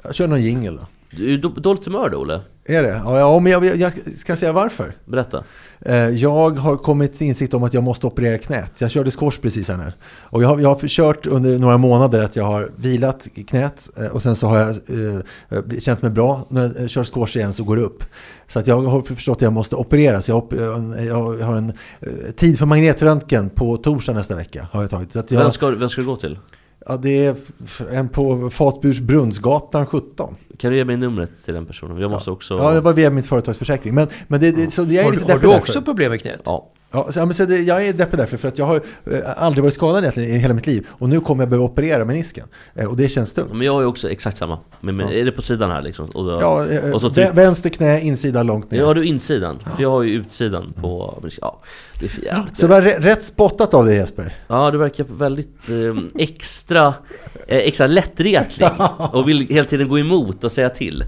Speaker 3: Jag kör någon jingel då.
Speaker 2: Du är dåligt humör då, Olle?
Speaker 3: Är det? Ja, men jag, jag ska säga varför.
Speaker 2: Berätta.
Speaker 3: Eh, Jag har kommit till insikt om att jag måste operera knät. Jag körde squash precis här nu. Och jag har, jag har kört under några månader att jag har vilat knät eh, och sen så har jag eh, känt mig bra. När jag kör squash igen så går det upp. Så att jag har förstått att jag måste opereras. Jag, jag har en eh, tid för magnetröntgen på torsdag nästa vecka. Har jag tagit. Så jag,
Speaker 2: Vem, ska, vem ska du gå till?
Speaker 3: Ja, det är en på Fatbursbrunnsgatan 17.
Speaker 2: Kan du ge mig numret till den personen? Jag måste också...
Speaker 3: Ja, det var via mitt företagsförsäkring. Men, men det, det, så jag är
Speaker 4: Har,
Speaker 3: lite
Speaker 4: du- har du
Speaker 3: därför.
Speaker 4: också problem med knät?
Speaker 2: Ja.
Speaker 3: Ja, så, ja, men så det, jag är deppig därför, för att jag har eh, aldrig varit skadad egentligen i hela mitt liv. Och nu kommer jag behöva operera menisken. Eh, och det känns tungt.
Speaker 2: Men jag är också exakt samma. Men, men
Speaker 3: Ja.
Speaker 2: är det på sidan här liksom? Och, då,
Speaker 3: Ja, eh,
Speaker 2: och så
Speaker 3: vä-
Speaker 2: typ,
Speaker 3: vänster knä, insida långt ner.
Speaker 2: Ja, har du insidan? För jag har ju utsidan på... men Ja, det är för jävligt.
Speaker 3: Så det var rätt spottat av dig Jesper.
Speaker 2: Ja, du verkar väldigt eh, extra, eh, extra lättretlig (laughs) och vill hela tiden gå emot och säga till.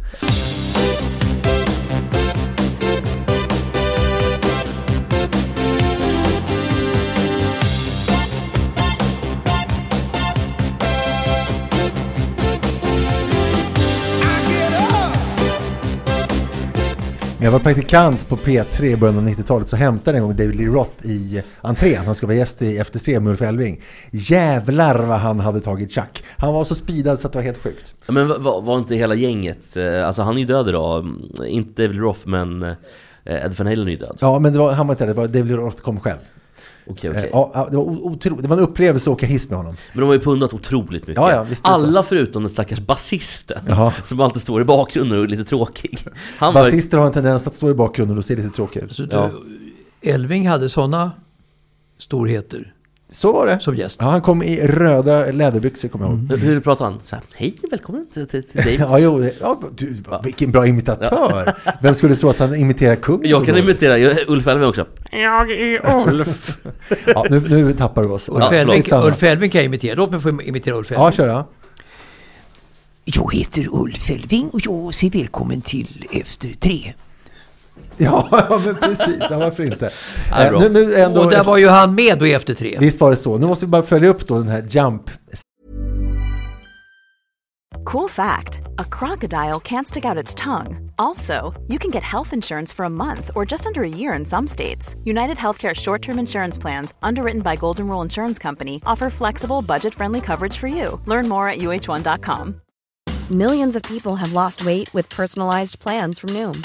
Speaker 3: När jag var praktikant på P3 i början av 90-talet så hämtade en gång David Lee Roth i entrén. Han skulle vara gäst i Efter tre med Ulf Elving. Jävlar vad han hade tagit tjack. Han var så speedad så att det var helt sjukt.
Speaker 2: Men var, var inte hela gänget, eh, alltså han är ju död idag, inte David Roth men eh, Ed Van Halen är ju död.
Speaker 3: Ja, men var, han var inte det, David Lee Roth kom själv.
Speaker 2: Okej
Speaker 3: Eh,
Speaker 2: okej.
Speaker 3: Ja, ja, det, var o- otroligt. det var en upplevelse att åka hiss med honom.
Speaker 2: Men de har ju pundat otroligt mycket.
Speaker 3: Ja, ja, visst är det så.
Speaker 2: Alla förutom den stackars basisten.
Speaker 3: Jaha.
Speaker 2: Som alltid står i bakgrunden och är lite tråkig. Han var,
Speaker 3: Basister har en tendens att stå i bakgrunden och se lite tråkig ut.
Speaker 4: Så
Speaker 2: Ja.
Speaker 4: du, Elving hade sådana storheter
Speaker 3: Så var det.
Speaker 4: som gäst.
Speaker 3: Ja, han kom i röda läderbyxor kommer jag ihåg.
Speaker 2: hur, hur pratar han? Så här, Hej, välkommen till, till, Davids.
Speaker 3: Ja, jo, det- ja, du, vilken bra imitatör! (laughs) Vem skulle tro att han imiterar kungen
Speaker 2: Jag kan imitera jag- Ulf Elving också.
Speaker 5: Jag är Ulf.
Speaker 3: Ja, nu, nu tappar vi oss.
Speaker 4: Ulf,
Speaker 2: Ja.
Speaker 4: Ulf Elving kan jag imitera. Låt mig få imitera Ulf Elving.
Speaker 3: Ja, kör ja.
Speaker 7: Jag heter Ulf Elving och jag säger välkommen till Efter tre.
Speaker 3: Ja, (laughs) ja, men precis. Ja, varför inte?
Speaker 2: Ja,
Speaker 3: Eh, nu, nu ändå,
Speaker 4: och där var ju han med då i Efter tre.
Speaker 3: Visst var det så. Nu måste vi bara följa upp då den här Jump.
Speaker 8: Cool fact a crocodile can't stick out its tongue. Also, you can get health insurance for a month or just under a year in some states. United Healthcare short term insurance plans, underwritten by Golden Rule Insurance Company, offer flexible, budget friendly coverage for you. Learn more at uh1.com.
Speaker 9: Millions of people have lost weight with personalized plans from Noom,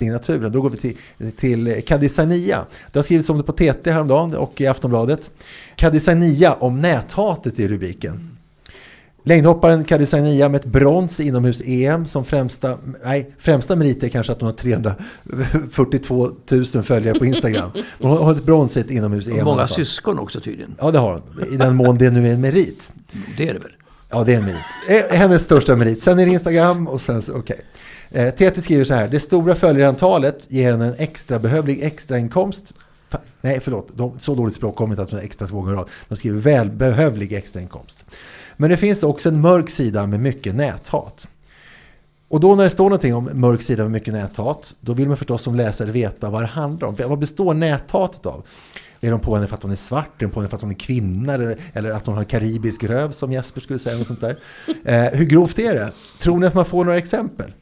Speaker 3: Naturen. Då går vi till, till Kadisania. Det har skrivits om det på TT häromdagen och i Aftonbladet. Kadisania om näthatet i rubriken. Längdhopparen Kadisania med ett brons i inomhus-EM som främsta, nej, främsta merit är kanske att hon har 342 000 följare på Instagram. (laughs) Hon har ett brons i ett inomhus-EM.
Speaker 4: Många syskon också tydligen.
Speaker 3: Ja, det har hon. I den mån det nu är en merit.
Speaker 4: Det är det väl.
Speaker 3: Ja, det är en merit. Hennes största merit. Sen är det Instagram och sen okej. Eh, TT skriver så här. Det stora följarantalet ger henne en extra behövlig extrainkomst. Fa- Nej, förlåt. De, så dåligt språk kommer inte att de extra två gånger rad. De skriver välbehövlig extrainkomst. Men det finns också en mörk sida med mycket näthat. Och då när det står någonting om mörk sida med mycket näthat, då vill man förstås som läsare veta vad det handlar om. Vad består näthatet av? Är de på henne för att hon är svart? Är de på henne för att hon är kvinna? Eller, eller att hon har karibisk röv som Jesper skulle säga? Och sånt där. Eh, hur grovt är det? Tror ni att man får några exempel?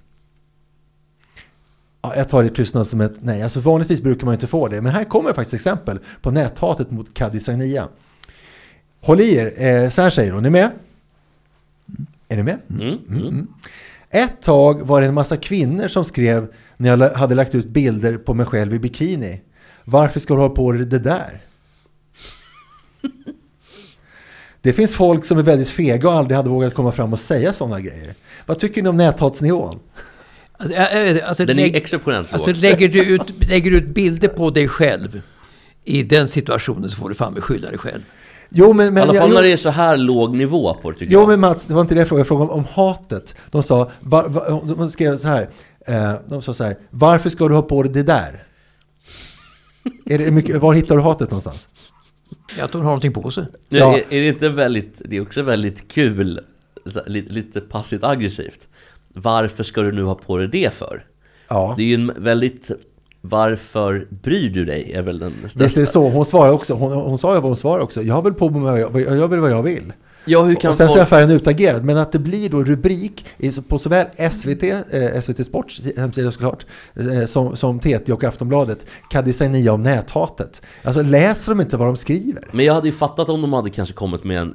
Speaker 3: Ja, jag tar det i tystnad som ett nej. Alltså vanligtvis brukar man inte få det. Men här kommer faktiskt exempel på näthatet mot Kadisania. Håll i er. Eh, så här säger hon. Är ni med? Är ni med?
Speaker 2: Mm. Mm.
Speaker 3: Ett tag var det en massa kvinnor som skrev när jag hade lagt ut bilder på mig själv i bikini. Varför ska du ha på dig det där? (laughs) Det finns folk som är väldigt fega och aldrig hade vågat komma fram och säga sådana grejer. Vad tycker ni om näthatsnivån?
Speaker 4: Alltså, alltså,
Speaker 2: Den är
Speaker 4: lägg-
Speaker 2: exceptionellt
Speaker 4: Alltså
Speaker 2: låg.
Speaker 4: lägger du, ut, lägger du ut bilder på dig själv i den situationen så får du fan med skylla dig själv.
Speaker 3: Jo, men,
Speaker 2: I
Speaker 3: men,
Speaker 2: alla
Speaker 3: jag-
Speaker 2: fall när det är så här låg nivå på det tycker
Speaker 3: Jo
Speaker 2: jag.
Speaker 3: men Mats, det var inte det jag frågade. Jag frågade om, om hatet. De sa, var, var, de skrev så här. Eh, de sa så här. Varför ska du ha på dig det där? är det mycket, var hittar du hatet någonstans?
Speaker 4: Att hon har någonting på sig.
Speaker 2: Ja.
Speaker 3: Ja.
Speaker 2: Är, är det inte väldigt, det är också väldigt kul, lite, lite passivt aggressivt. Varför ska du nu ha på dig det för?
Speaker 3: Ja.
Speaker 2: Det är ju en väldigt, varför bryr du dig? Är väl den
Speaker 3: Visst är det
Speaker 2: största.
Speaker 3: så. Hon svarade också. Hon, hon sa ju vad hon svarade också. Jag har väl på mig vad jag, jag väl vad jag vill.
Speaker 2: Ja, hur kan
Speaker 3: och sen så är affären utagerad. Men att det blir då rubrik på såväl SVT, eh, SVT Sports hemsida såklart, eh, som, som TT och Aftonbladet, Kadisania om näthatet. Alltså läser de inte vad de skriver?
Speaker 2: Men jag hade ju fattat om de hade kanske kommit med en,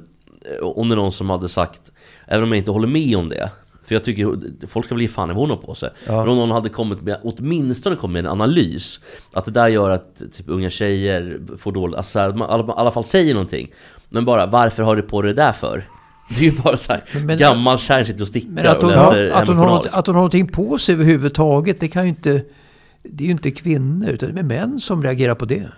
Speaker 2: eh, om det är någon som hade sagt, även om jag inte håller med om det, för jag tycker folk ska väl ge fan i vad hon har på sig.
Speaker 3: Ja.
Speaker 2: Men om någon hade kommit med, åtminstone kommit med en analys, att det där gör att typ unga tjejer får dåligt, alltså att man i alla- alla fall säger någonting. Men bara, varför har du på dig det där för? (laughs) Det är ju bara så här,
Speaker 4: Men-
Speaker 2: gammal kärring sitter och stickar
Speaker 4: Men att
Speaker 2: och
Speaker 4: hon,
Speaker 2: läser
Speaker 4: att, hon har, något- att hon har någonting på sig överhuvudtaget, det kan ju inte... Det är ju inte kvinnor, utan det är män som reagerar på det.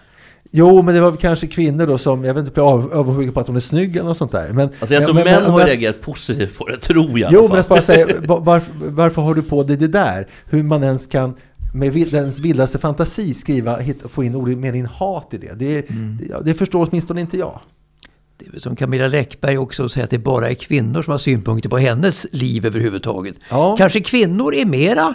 Speaker 3: Jo, men det var väl kanske kvinnor då som, jag vet inte, blev av- avundsjuka på att hon är snygg eller något sånt där. Men,
Speaker 2: Alltså jag tror
Speaker 3: men,
Speaker 2: män
Speaker 3: men-
Speaker 2: har
Speaker 3: men-
Speaker 2: reagerat positivt på det, tror jag
Speaker 3: Jo, men att bara säga, (laughs) va- varför, varför har du på dig det där? Hur man ens kan med dens vildaste fantasi skriva, hitta, få in ordet meningen hat i det. Det,
Speaker 4: Mm.
Speaker 3: det, det förstår åtminstone inte jag.
Speaker 4: Det är väl som Camilla Läckberg också säger att det bara är kvinnor som har synpunkter på hennes liv överhuvudtaget.
Speaker 3: Ja.
Speaker 4: Kanske kvinnor är mera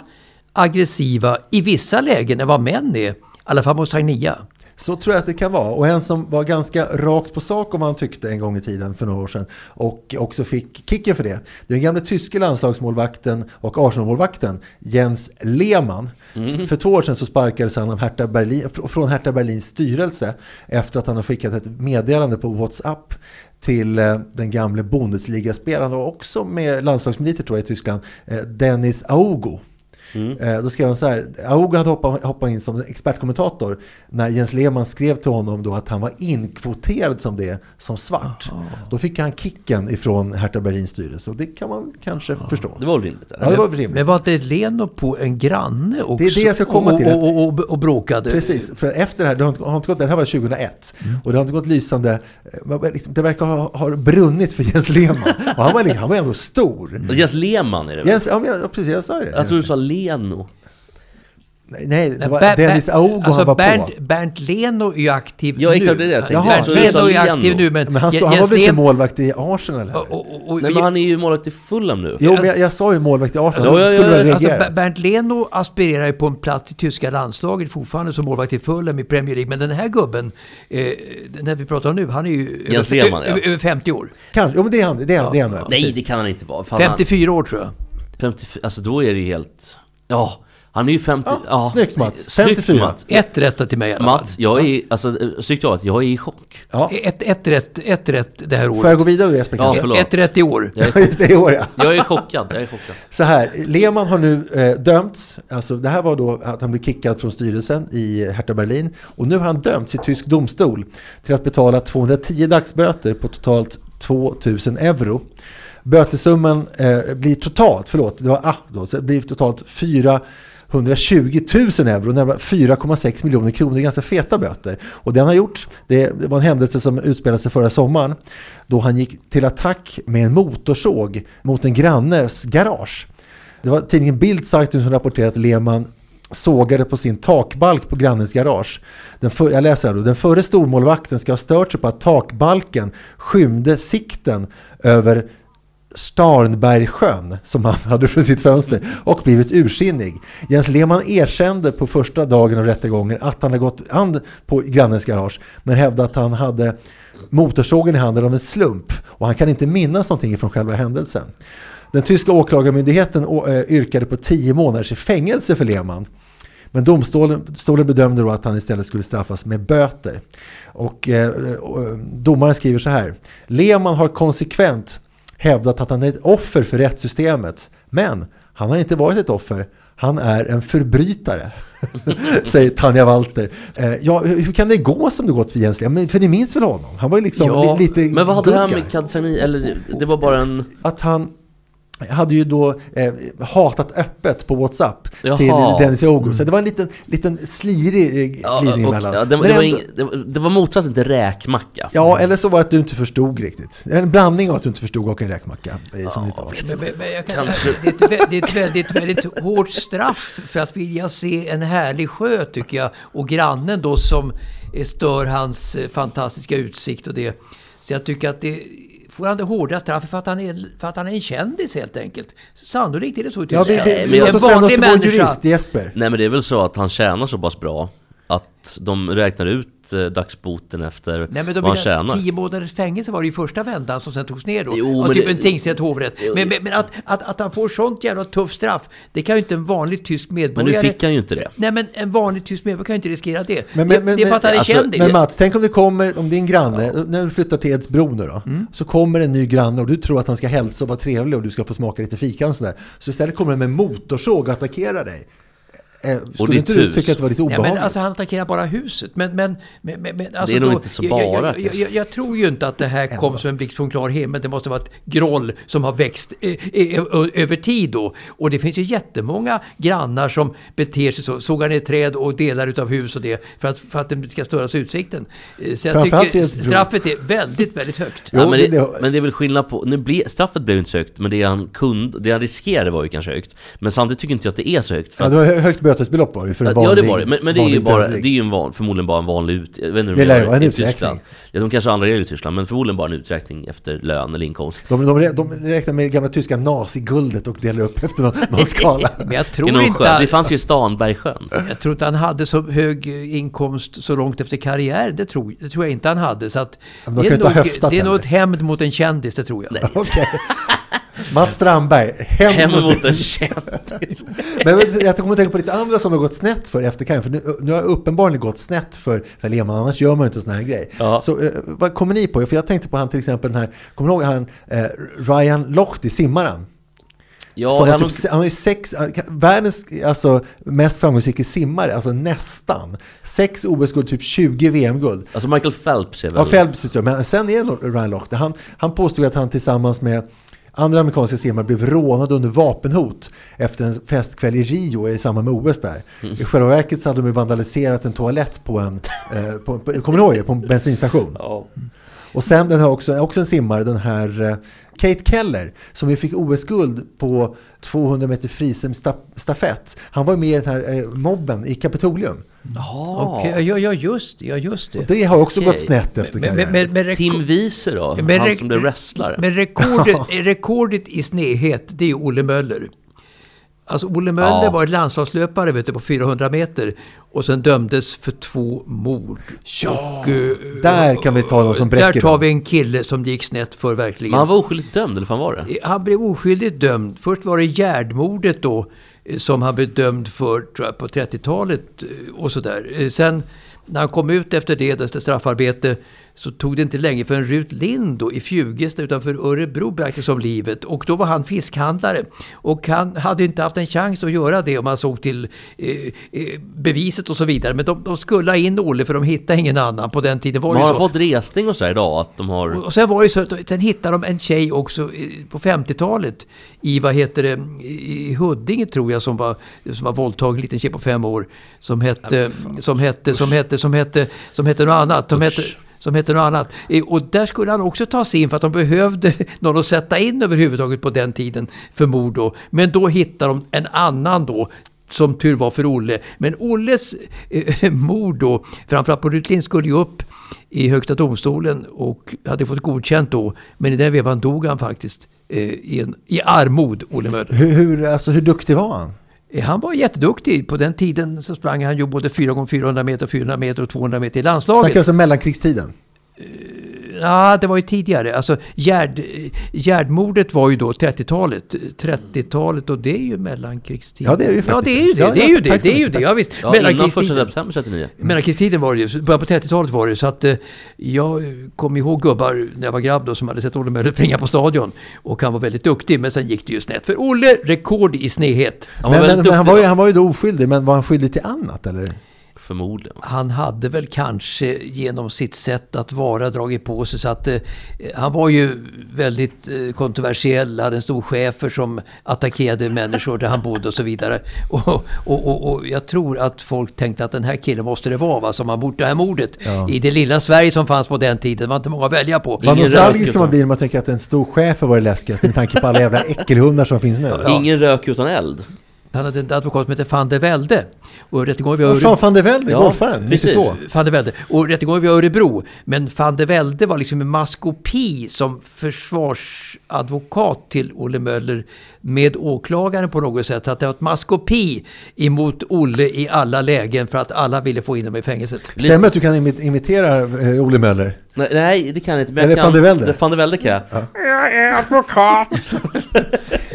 Speaker 4: aggressiva i vissa lägen än vad män är. I alla fall mot Sagnia.
Speaker 3: Så tror jag att det kan vara. Och en som var ganska rakt på sak om vad han tyckte en gång i tiden för några år sedan och också fick kicken för det. Det är den gamla tyske landslagsmålvakten och Arsenal-målvakten Jens Lehmann. För två år sedan så sparkades han av Hertha Berlin, från Hertha Berlins styrelse efter att han har skickat ett meddelande på WhatsApp till eh, den gamle Bundesligaspelaren och också med landslagsmeriter tror jag i Tyskland, eh, Dennis Augo. Eh, Då skrev han så här, Augo hade hoppat, hoppat in som expertkommentator när Jens Lehmann skrev till honom då att han var inkvoterad som det, som svart. Då fick han kicken ifrån Hertha Berlins styrelse och det kan man kanske förstå.
Speaker 2: Det var rimligt? Eller?
Speaker 3: Ja, det var rimligt.
Speaker 4: Men var inte Leno på en granne också?
Speaker 3: Det är det jag ska komma till.
Speaker 4: Och, och, och, och bråkade?
Speaker 3: Precis, för efter det här, det har inte, har inte gått, det här var 2001
Speaker 4: Mm.
Speaker 3: och det har inte gått lysande, eh, liksom, det verkar ha, ha brunnit för Jens Lehmann. Och han var, han var ändå stor.
Speaker 2: Jens Lehmann är det väl?
Speaker 3: Jens, ja, precis, jag sa det.
Speaker 2: Jag tror du sa Leno.
Speaker 3: Nej, nej, det var
Speaker 4: Ber-
Speaker 3: Dennis Augo
Speaker 4: alltså
Speaker 3: han var
Speaker 4: Bernt,
Speaker 3: på.
Speaker 4: Bernt Leno är ju aktiv
Speaker 2: Ja,
Speaker 4: nu.
Speaker 2: exakt, det är det jag tänkte.
Speaker 3: Jaha.
Speaker 4: Bernt
Speaker 2: sa
Speaker 4: Leno är aktiv nu, men,
Speaker 3: Men han, stod, han var väl inte målvakt i Arsenal
Speaker 4: och- och- och-
Speaker 2: Nej men han är ju målvakt i Fulham nu.
Speaker 3: Jo, men jag, jag sa ju målvakt i Arsenal,
Speaker 2: Ja, ja,
Speaker 3: skulle
Speaker 2: ja,
Speaker 3: ha
Speaker 4: Alltså, Bernt Leno aspirerar ju på en plats i tyska landslaget fortfarande som målvakt i Fulham i Premier League. Men den här gubben, eh, den här vi pratar om nu, han är ju
Speaker 2: Jens
Speaker 4: över,
Speaker 2: Lehmann, ja.
Speaker 4: över, över 50 år.
Speaker 3: Kanske, jo men det är han, det är han, det är han
Speaker 2: Nej det kan han inte vara. Fan, han,
Speaker 4: 54 år tror jag.
Speaker 2: 50, alltså då är det ju helt... Ja, han är ju 50...
Speaker 3: Ja,
Speaker 2: Ja,
Speaker 3: snyggt, Mats.
Speaker 2: Snyggt,
Speaker 3: 54.
Speaker 2: Mats.
Speaker 4: Ett rätt till mig i alla fall.
Speaker 2: Mats, jag är, alltså snyggt jobbat, jag är i chock.
Speaker 3: Ja.
Speaker 4: Ett, ett, rätt, ett rätt det här
Speaker 3: Får jag
Speaker 4: året.
Speaker 3: gå vidare Jesper?
Speaker 2: Ja, förlåt.
Speaker 4: ett rätt i år.
Speaker 2: Jag
Speaker 3: Ja,
Speaker 2: är, (laughs)
Speaker 3: just det, i år ja.
Speaker 2: jag är chockad, jag är chockad.
Speaker 3: Så här, Lehmann har nu eh, dömts, alltså det här var då att han blev kickad från styrelsen i Hertha Berlin och nu har han dömts i tysk domstol till att betala 210 dagsböter på totalt 2000 euro. Bötesumman eh, blir totalt, förlåt, det var ah då, så det blir totalt 420 000 euro, närmare 4,6 miljoner kronor, det är ganska feta böter. Och det han har gjort, det det var en händelse som utspelade sig förra sommaren, då han gick till attack med en motorsåg mot en grannes garage. Det var tidningen Bild som rapporterade att Lehmann sågade på sin takbalk på grannens garage. Den för, jag läser här då. Den förre stormålvakten ska ha stört sig på att takbalken skymde sikten över Starnbergsjön som han (laughs) hade från sitt fönster och blivit ursinnig. Jens Lehmann erkände på första dagen av rättegången att han hade gått an på grannens garage men hävdade att han hade motorsågen i handen av en slump och han kan inte minnas någonting från själva händelsen. Den tyska åklagarmyndigheten eh, yrkade på tio månaders fängelse för Lehmann. Men domstolen bedömde då att han istället skulle straffas med böter. Och eh, eh domaren skriver så här. Lehmann har konsekvent hävdat att han är ett offer för rättssystemet. Men han har inte varit ett offer. Han är en förbrytare, (laughs) säger Tanja Walter. Eh, ja, hur kan det gå som det gått för Jens? Men För ni minns väl honom? Han var ju liksom
Speaker 2: Ja,
Speaker 3: li- lite
Speaker 2: men vad hade det här med Kadsani, eller det var bara en...
Speaker 3: Att han hade ju då eh, hatat öppet på WhatsApp
Speaker 2: Jaha.
Speaker 3: till Dennis Ogo. Så det var en liten, liten slirig eh,
Speaker 2: Ja,
Speaker 3: glidning emellan.
Speaker 2: ja, det, det,
Speaker 3: ändå-
Speaker 2: det, det var motsatsen till räkmacka.
Speaker 3: Ja, eller så var det att du inte förstod riktigt. En blandning av att du inte förstod och en räkmacka. eh, Som det var.
Speaker 4: Men, men, men jag kan,
Speaker 2: Kanske.
Speaker 4: det, är ett, vä- det är ett väldigt, väldigt hårt straff för att vilja se en härlig sjö tycker jag. Och grannen då som eh, stör hans eh, fantastiska utsikt och det. Så jag tycker att det får han det hårda straffet för att han är, för att han är en kändis helt enkelt. Sannolikt är det så.
Speaker 3: Ja, vi, vi,
Speaker 2: men
Speaker 3: vi,
Speaker 2: jag-
Speaker 3: låt oss vända oss till vår jurist Jesper.
Speaker 2: Nej men det är väl så att han tjänar så pass bra att de räknar ut eh, dagsboten efter
Speaker 4: Nej men
Speaker 2: vad
Speaker 4: de
Speaker 2: han
Speaker 4: vill,
Speaker 2: tjänar.
Speaker 4: tio månaders fängelse var det ju första vändan som sen togs ner då.
Speaker 2: Jo,
Speaker 4: av
Speaker 2: men
Speaker 4: typ
Speaker 2: det-
Speaker 4: en tingsrätt, hovrätt.
Speaker 2: Jo.
Speaker 4: Men, men, men att, att, att han får sånt jävla tufft straff, det kan ju inte en vanlig tysk
Speaker 2: Men
Speaker 4: medborgare...
Speaker 2: nu fick han ju inte det.
Speaker 4: Nej men en vanlig tysk medborgare kan ju inte riskera det.
Speaker 3: Men-
Speaker 4: det,
Speaker 3: men- men-
Speaker 4: det är för att han är
Speaker 2: alltså,
Speaker 4: kändis.
Speaker 3: Men Mats, tänk om det kommer, om din granne, när du flyttar till Edsbro nu då,
Speaker 2: Mm.
Speaker 3: så kommer en ny granne och du tror att han ska hälsa och vara trevlig och du ska få smaka lite fika och sådär. Så istället kommer han med motorsåg och attackerar dig. Eh, skulle inte du
Speaker 2: hus.
Speaker 3: tycka att det var lite
Speaker 4: Ja,
Speaker 3: obehagligt?
Speaker 4: men alltså han attackerar bara huset. Men, men, men, men, men alltså
Speaker 2: är nog
Speaker 4: då-
Speaker 2: inte så
Speaker 4: jag,
Speaker 2: bara,
Speaker 4: Jag, jag, jag, jag tror ju inte att det här kom som en blixt från klar himmel. Det måste vara ett groll som har växt eh, eh, över tid då. Och det finns ju jättemånga grannar som beter sig så. Sågar ner träd och delar utav hus och det. För att, för att det ska störas utsikten. Eh, Så jag tycker
Speaker 3: Edsbro.
Speaker 4: straffet är väldigt, väldigt högt.
Speaker 3: Jo,
Speaker 2: ja, men,
Speaker 3: det
Speaker 2: det, men det är väl skillnad på, nu ble, straffet blev inte så högt, men det han kunde, det han riskerade var ju kanske högt. Men samtidigt tycker inte jag att det är så högt. För
Speaker 3: Ja, det var högt bötesbelopp var det för en
Speaker 2: Ja
Speaker 3: vanlig
Speaker 2: det var det, men, men det är ju bara, det är ju en van, förmodligen bara en vanlig ut... Jag vet inte hur
Speaker 3: Det
Speaker 2: de
Speaker 3: lär vara en
Speaker 2: i
Speaker 3: uträkning.
Speaker 2: Tyskland. Ja, de kanske har andra regler i Tyskland, men förmodligen bara en uträkning efter lön eller inkomst.
Speaker 3: De, de, de räknar med gamla tyska naziguldet och delar upp efter någon, någon skala. (laughs)
Speaker 4: Men jag tror
Speaker 2: någon
Speaker 4: inte...
Speaker 2: sjö. Det fanns ju Stanbergsjön.
Speaker 4: Jag tror inte han hade så hög inkomst så långt efter karriär. Det tror, det tror jag inte han hade. Så att
Speaker 3: de
Speaker 4: det, är nog, det är nog ett hämnd mot en kändis, det tror jag. (laughs)
Speaker 3: Okej. Mats Strandberg, hem,
Speaker 2: Hem
Speaker 3: mot,
Speaker 2: mot en kändis. (laughs)
Speaker 3: Men jag kommer att tänka på lite andra som har gått snett för efter karriären. För nu, nu har det uppenbarligen gått snett för, för Lehmann, annars gör man ju inte sån här grej.
Speaker 2: Ja.
Speaker 3: Så eh, vad kommer ni på? För jag tänkte på han till exempel den här, kommer du ihåg han eh, Ryan Lochte, simmaren?
Speaker 2: Ja, han
Speaker 3: typ, han har ju sex, världens alltså, mest framgångsrika simmare, alltså nästan. Sex OS-guld, typ 20 VM-guld.
Speaker 2: Alltså Michael Phelps är väl...
Speaker 3: Ja, Phelps, men sen är Ryan Lochte, han, han påstod att han tillsammans med andra amerikanska simmare blev rånade under vapenhot efter en festkväll i Rio i samband med OS där.
Speaker 2: Mm.
Speaker 3: I själva verket så hade de vandaliserat en toalett på en, eh, på, på, kommer ihåg det? På en bensinstation.
Speaker 2: Ja.
Speaker 3: Och sen den har också, också en simmare, den här eh, Kate Keller, som ju fick OS-guld på 200 meter frisimstafett. Han var med i den här eh, mobben i Kapitolium.
Speaker 4: Okej, ja, ja, just det. Ja, just det.
Speaker 3: Och det har också
Speaker 2: Okej.
Speaker 3: gått snett efter
Speaker 4: Men-
Speaker 3: karriären.
Speaker 4: men- men reko-
Speaker 2: Tim Wieser då?
Speaker 4: Men
Speaker 2: han som blev wrestlare.
Speaker 4: Men rekordet, (laughs) rekordet i snedhet, det är ju Olle Möller. Alltså Olle Möller
Speaker 2: Ja.
Speaker 4: var landslagslöpare vet du, på 400 meter och sen dömdes för två mord.
Speaker 3: Ja,
Speaker 4: Och, eh,
Speaker 3: där kan vi ta någon som bräcker
Speaker 4: Där tar vi en kille som gick snett för verkligen.
Speaker 2: Men han var oskyldigt dömd, eller vad var det?
Speaker 4: Han blev oskyldigt dömd. Först var det Gärdmordet då eh, som han blev dömd för tror jag, på 30-talet eh, och sådär. Eh, Sen när han kom ut efter det, efter straffarbete, så tog det inte länge förrän Rut Lind då, i Fjugesta utanför Örebro bragtes om livet. Och då var han fiskhandlare. Och han hade inte haft en chans att göra det om man såg till eh, eh, beviset och så vidare. Men de, de skulle ha in Olle för de hittade ingen annan på den tiden. Var
Speaker 2: Men
Speaker 4: ju
Speaker 2: har
Speaker 4: så.
Speaker 2: han fått resning och så här idag? Att de har...
Speaker 4: Och och sen var det så att sen hittade de en tjej också eh, på 50-talet i, vad heter det, i Huddinge tror jag som var, som var våldtagen, en liten tjej på fem år. Som hette, som hette, som hette, som hette, som hette något annat. Som hette, som hette något annat. Och där skulle han också ta sig in för att de behövde (laughs) någon att sätta in överhuvudtaget på den tiden för mord då. Men då hittade de en annan då som tur var för Olle. Men Olles eh, (laughs) mord då, framförallt på Rut skulle ju upp i Högsta domstolen och hade fått godkänt då. Men i den vevan dog han faktiskt eh, i, en, i armod, Olle Möller.
Speaker 3: Hur, hur, alltså, hur duktig var han?
Speaker 4: Eh, han var jätteduktig. På den tiden så sprang han ju både 4 x 400 meter, 400 meter och 200 meter i landslaget.
Speaker 3: Snackar alltså mellankrigstiden?
Speaker 4: Ja, det var ju tidigare. Alltså, Gärd, Gärdmordet var ju då 30-talet. 30-talet och det är ju mellankrigstiden.
Speaker 3: Ja, det är ju
Speaker 4: Ja,
Speaker 3: faktiskt.
Speaker 4: det är ju det.
Speaker 3: Ja,
Speaker 4: Det är
Speaker 3: ja,
Speaker 4: ju det. Det är ju det. Ja, visst.
Speaker 2: Ja, innan
Speaker 4: Mellankrigstiden.
Speaker 2: september 39.
Speaker 4: Mellankrigstiden var det ju. Början på 30-talet var det. Så att eh, jag kom ihåg gubbar när jag var grabb då, som hade sett Olle Möller springa på stadion. Och han var väldigt duktig. Men sen gick det ju snett. För Olle, rekord i snedhet.
Speaker 2: Han var
Speaker 3: Men, men, men han, var ju, han var ju då oskyldig, men var han skyldig till annat eller?
Speaker 2: Förmodligen.
Speaker 4: Han hade väl kanske genom sitt sätt att vara dragit på sig så att eh, han var ju väldigt eh, kontroversiell, hade en stor chefer som attackerade människor där han bodde och så vidare. Och, och, och, och jag tror att folk tänkte att den här killen måste det vara va, som har gjort det här mordet.
Speaker 3: Ja.
Speaker 4: I det lilla Sverige som fanns på den tiden, det var inte många att välja på.
Speaker 3: Vad nostalgisk man
Speaker 2: utan-
Speaker 3: bli när man tänker att en stor chef var det läskigaste med tanke på alla jävla äckelhundar som finns nu.
Speaker 2: Ingen rök utan eld.
Speaker 4: Han hade en advokat som hette van der Velde. Och rättegången vid Örebro-
Speaker 3: van der Velde,
Speaker 2: Ja,
Speaker 3: golfaren,
Speaker 2: precis.
Speaker 3: 92.
Speaker 4: van der Velde. Och rättegången vid Örebro. Men van der Velde var liksom en maskopi som försvarsadvokat till Olle Möller med åklagaren på något sätt. Så att det var ett maskopi emot Olle i alla lägen för att alla ville få in honom i fängelset.
Speaker 3: Stämmer det att du kan imi- imitera eh, Olle Möller?
Speaker 2: Nej, nej, det kan jag inte. Men jag
Speaker 3: Eller
Speaker 2: kan,
Speaker 3: van der Velde.
Speaker 2: Van der Velde kan jag.
Speaker 5: Jag är advokat.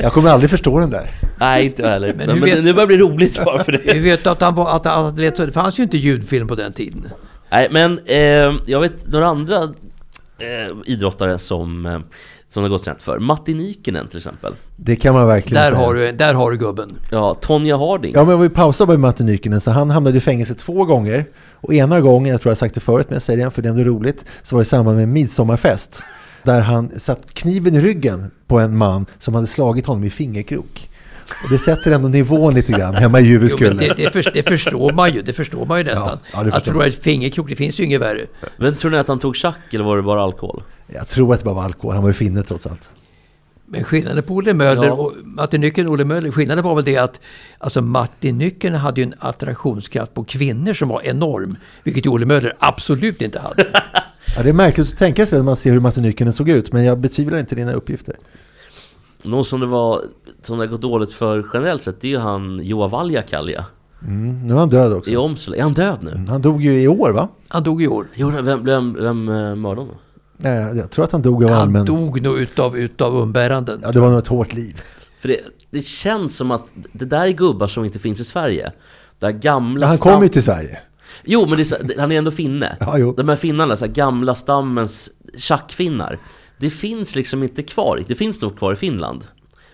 Speaker 3: Jag kommer aldrig förstå den där.
Speaker 2: Nej, inte jag heller.
Speaker 4: Men
Speaker 2: Men,
Speaker 4: hur
Speaker 2: men
Speaker 4: vet-
Speaker 2: nu börjar det bli roligt bara för
Speaker 4: Vi
Speaker 2: det.
Speaker 4: vet att han var, att han lät så. Det fanns ju inte ljudfilm på den tiden.
Speaker 2: Nej, men eh, jag vet några andra eh, idrottare som, eh, som det har gått snett för. Matti Nykinen till exempel.
Speaker 3: Det kan man verkligen
Speaker 4: Där
Speaker 3: säga.
Speaker 4: har, du, där har du gubben.
Speaker 2: Ja, Tonja Harding.
Speaker 3: Ja, men vi pausar bara med Matti Nykinen. Så han hamnade i fängelse två gånger. Och ena gången, jag tror jag har sagt det förut, men jag säger det igen för det är ändå roligt, så var det i samband med en midsommarfest. Där han satt kniven i ryggen på en man som hade slagit honom i fingerkrok. Och det sätter ändå nivån lite grann hemma i
Speaker 4: Jo,
Speaker 3: Juveskulle.
Speaker 4: det, det, för, det förstår man ju. Det förstår man ju nästan.
Speaker 3: ja, det
Speaker 4: att förlora ett fingerkrok, det finns ju inget värre.
Speaker 2: Men tror ni att han tog tjack eller var det bara alkohol?
Speaker 3: Jag tror att det bara var alkohol, han var ju finne trots allt.
Speaker 4: Men skillnaden på Olle Möller
Speaker 2: Ja.
Speaker 4: och Martin Nyckeln och Olle Möller, skillnaden var väl det att alltså Martin Nyckeln hade ju en attraktionskraft på kvinnor som var enorm. Vilket Olle Möller absolut inte hade. (laughs)
Speaker 3: Ja, det är märkligt att tänka sig när man ser hur Martin Nykänen såg ut, men jag betvivlar inte dina uppgifter.
Speaker 2: Någon som det var, som det har gått dåligt för generellt sett, det är ju han Joa Valjakalja.
Speaker 3: Mm, nu är han död också.
Speaker 2: I Åmsele. Är han död nu?
Speaker 3: Han dog ju i år va?
Speaker 4: Han dog i år.
Speaker 2: Jo, vem, vem, vem eh, mördade honom?
Speaker 3: Nej, jag tror att han dog av
Speaker 4: Han
Speaker 3: allmän...
Speaker 4: dog nog utav, utav umbäranden.
Speaker 3: Ja, det var nog ett hårt liv.
Speaker 2: För det, det känns som att det där är gubbar som inte finns i Sverige. Det här gamla
Speaker 3: Ja, han kom ju till Sverige.
Speaker 2: Jo, men det är, han är ändå finne.
Speaker 3: Ja, jo.
Speaker 2: De här finnarna, så här gamla stammens tjackfinnar. Det finns liksom inte kvar. Det finns nog kvar i Finland.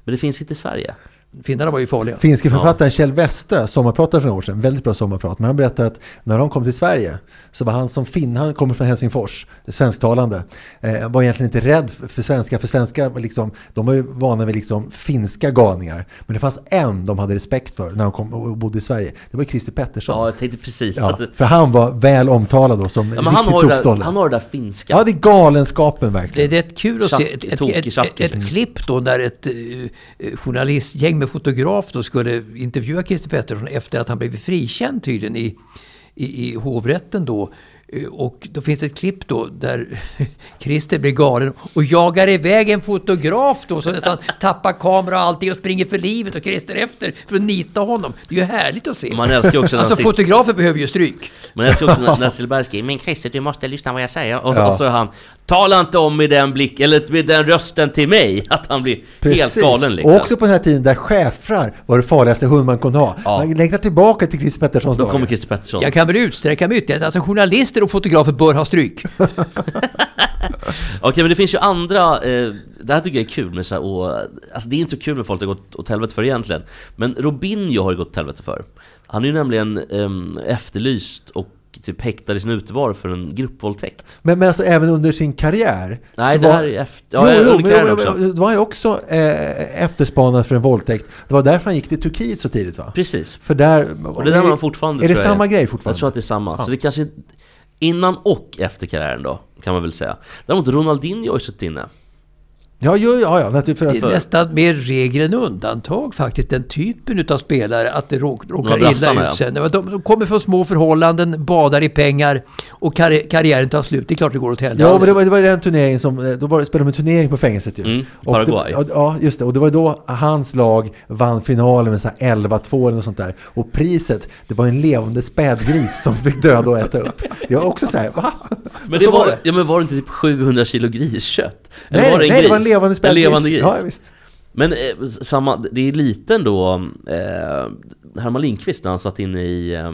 Speaker 2: Men det finns inte i Sverige.
Speaker 4: Finnarna var ju farliga.
Speaker 3: Finske författaren Kjell Weste, sommarpratare för några år sedan, väldigt bra sommarprat, men han berättade att när de kom till Sverige så var han som finn, han kommer från Helsingfors, svensktalande, eh, var egentligen inte rädd för, svenskar, för svenskar var liksom, de var ju vana vid liksom finska galningar. Men det fanns en de hade respekt för när de kom och bodde i Sverige, det var Christer Pettersson.
Speaker 2: Ja, jag tänkte precis
Speaker 3: Ja,
Speaker 2: att...
Speaker 3: för han var väl omtalad då som
Speaker 2: Ja, men han, har det där,
Speaker 3: tokstolle.
Speaker 2: han har det där finska.
Speaker 3: Ja, det är galenskapen verkligen.
Speaker 4: Det, det är kul att
Speaker 2: Tjack-
Speaker 4: se ett, ett, ett, ett,
Speaker 2: liksom.
Speaker 4: klipp då när ett eh, journalistgäng med fotograf då skulle intervjua Christer Pettersson efter att han blivit frikänd tydligen i, i, i hovrätten då. Eh, Och då finns ett klipp då där (laughs) Christer blir galen och jagar iväg en fotograf då så nästan tappar kamera och allting och springer för livet och Christer efter för att nita honom. Det är ju härligt att se.
Speaker 2: Man älskar också när
Speaker 4: Alltså
Speaker 2: sitter-
Speaker 4: fotografer behöver ju stryk.
Speaker 2: Men jag ska också när, när (laughs) Silberg skriver Men Christer du måste lyssna vad jag säger och,
Speaker 3: Ja.
Speaker 2: och så är han Tala inte om med den blick eller med den rösten till mig (laughs) Att han blir helt galen liksom
Speaker 3: Och också på den här tiden där schäfrar var det farligaste hund man kunde ha.
Speaker 2: Ja.
Speaker 3: Man längtar tillbaka till Christer Petterssons
Speaker 2: Då
Speaker 3: dagar.
Speaker 2: kommer Christer Pettersson
Speaker 4: Jag kan väl utsträcka mig ytterligare. Alltså journalister och fotografer bör ha stryk. (laughs)
Speaker 2: Okej men det finns ju andra eh, Det här tycker jag är kul med så här, och, Alltså det är inte så kul med folk det har gått åt helvete för egentligen Men Robinho har det gått åt helvete för Han är ju nämligen ehm, efterlyst och typ häktad i sin utevaro för en gruppvåldtäkt
Speaker 3: Men, men alltså även under sin karriär.
Speaker 2: Nej, det
Speaker 3: var-
Speaker 2: här är efter-
Speaker 3: Jo,
Speaker 2: ja,
Speaker 3: jo,
Speaker 2: under
Speaker 3: men,
Speaker 2: karriären
Speaker 3: jo,
Speaker 2: också.
Speaker 3: då var han ju också eh, efterspanad för en våldtäkt. Det var därför han gick till Turkiet så tidigt va?
Speaker 2: Precis
Speaker 3: För där...
Speaker 2: Och det där var han fortfarande
Speaker 3: Är det samma grej fortfarande?
Speaker 2: Jag tror att det är samma.
Speaker 3: Ja.
Speaker 2: Så det kanske är innan och efter karriären då, kan man väl säga. Däremot Ronaldinho har ju suttit inne.
Speaker 3: Ja, ja, ja. naturligtvis För
Speaker 4: Det
Speaker 3: att,
Speaker 4: är nästan mer regel än undantag faktiskt, den typen utav spelare, att det råk, råkar illa ut sen. De, de kommer från små förhållanden, badar i pengar och karri karriären tar slut. Det är klart det går åt helvete.
Speaker 3: Ja, men det var, det var den turneringen som, eh, då var, spelade de en turnering på fängelset ju.
Speaker 2: Mm,
Speaker 3: Och
Speaker 2: Paraguay.
Speaker 3: Det, ja, just det. Och det var då hans lag vann finalen med så här 11-2 eller något sånt där. Och priset, det var en levande spädgris som fick döda och äta upp. Det var också så här, va?
Speaker 2: Men det
Speaker 3: så
Speaker 2: var, ja, men var det inte typ 700 kilo griskött? Eller
Speaker 3: Nej,
Speaker 2: var det en
Speaker 3: nej, det var en
Speaker 2: gris?
Speaker 3: Levande spädgris.
Speaker 2: levande gris.
Speaker 3: Ja, visst.
Speaker 2: Men eh, samma, det är lite ändå eh, Herman Lindqvist när han satt inne i, eh,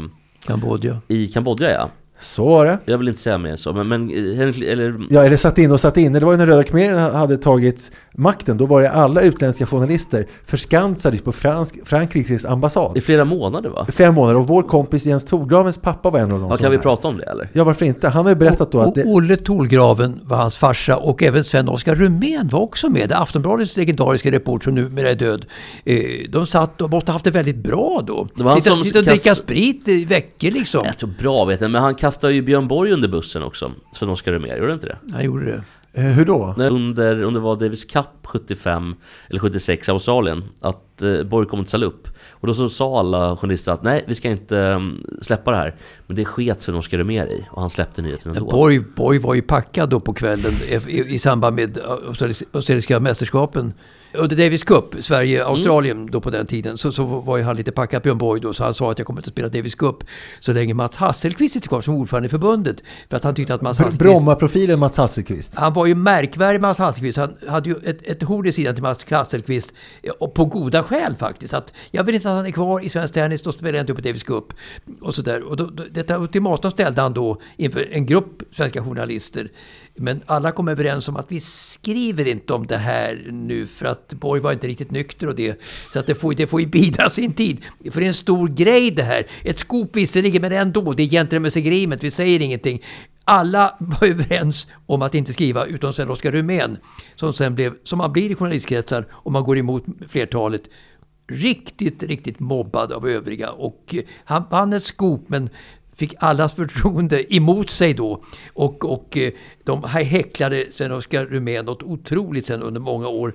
Speaker 4: Kambodja.
Speaker 2: i Kambodja ja.
Speaker 3: Så var det.
Speaker 2: Jag vill inte säga mer så, men, men eh, eller,
Speaker 3: Ja, eller satt in och satt in. Det var ju när Röda khmererna hade tagit makten. Då var det alla utländska journalister förskansade på Fransk, Frankrikes ambassad.
Speaker 2: i flera månader va?
Speaker 3: I flera månader. Och vår kompis Jens Torgravens pappa var en av dem
Speaker 2: Ja, kan vi
Speaker 3: där.
Speaker 2: prata om det eller?
Speaker 3: Ja, varför inte? Han har ju berättat då att
Speaker 4: Och
Speaker 3: det,
Speaker 4: Olle Tolgraven var hans farsa och även Sven-Oskar Rumén var också med. Aftonbladets legendariska reporter som numera är död. Eh, De satt och måste ha haft det väldigt bra då.
Speaker 2: Det var han
Speaker 4: Sitta,
Speaker 2: som
Speaker 4: sitta och
Speaker 2: kast-
Speaker 4: dricka sprit i veckor liksom.
Speaker 2: Jag tror bra vet jag, men han kastade ju Björn Borg under bussen också. Sven-Oskar Remér, gjorde han inte det?
Speaker 4: Han gjorde det.
Speaker 3: eh, hur då?
Speaker 2: Under, om det var Davis Cup 75 eller 76 i Australien, att eh, Borg kom inte ställa upp. Och då så sa alla journalister att nej, vi ska inte um, släppa det här. Men det sket Sven-Oskar Remér i, och han släppte nyheten ändå.
Speaker 4: Borg, Borg var ju packad då på kvällen i, i, i samband med australis- australiska mästerskapen. Under Davis Cup, Sverige-Australien då på den tiden, så, så var ju han lite packad, Björn Borg då, så han sa att jag kommer inte att spela Davis Cup så länge Mats Hasselqvist sitter kvar som ordförande i förbundet. För att han tyckte att Mats Hasselqvist...
Speaker 3: Brommaprofilen Mats Hasselqvist.
Speaker 4: Han var ju märkvärdig Mats Hasselqvist. Han hade ju ett, ett horn i sidan till Mats Hasselqvist. eh, Och på goda skäl faktiskt. Att jag vill inte att han är kvar i svensk tennis, då spelar jag inte upp på Davis Cup. Och sådär. Och då, då, detta ultimatum ställde han då inför en grupp svenska journalister. Men alla kom överens om att vi skriver inte om det här nu för att Borg var inte riktigt nykter och det. Så att det får, det får ju bida sin tid. För det är en stor grej det här. Ett skop visserligen, men ändå. Det är gentlemen's. Vi säger ingenting. Alla var överens om att inte skriva utom Sven-Oskar Rumén. Som sen blev, som man blir i journalistkretsar om man går emot flertalet, riktigt, riktigt mobbad av övriga. Och eh, han vann ett skop men fick allas förtroende emot sig då. Och, och eh, de häcklade Sven-Oskar Rumén något otroligt sen under många år.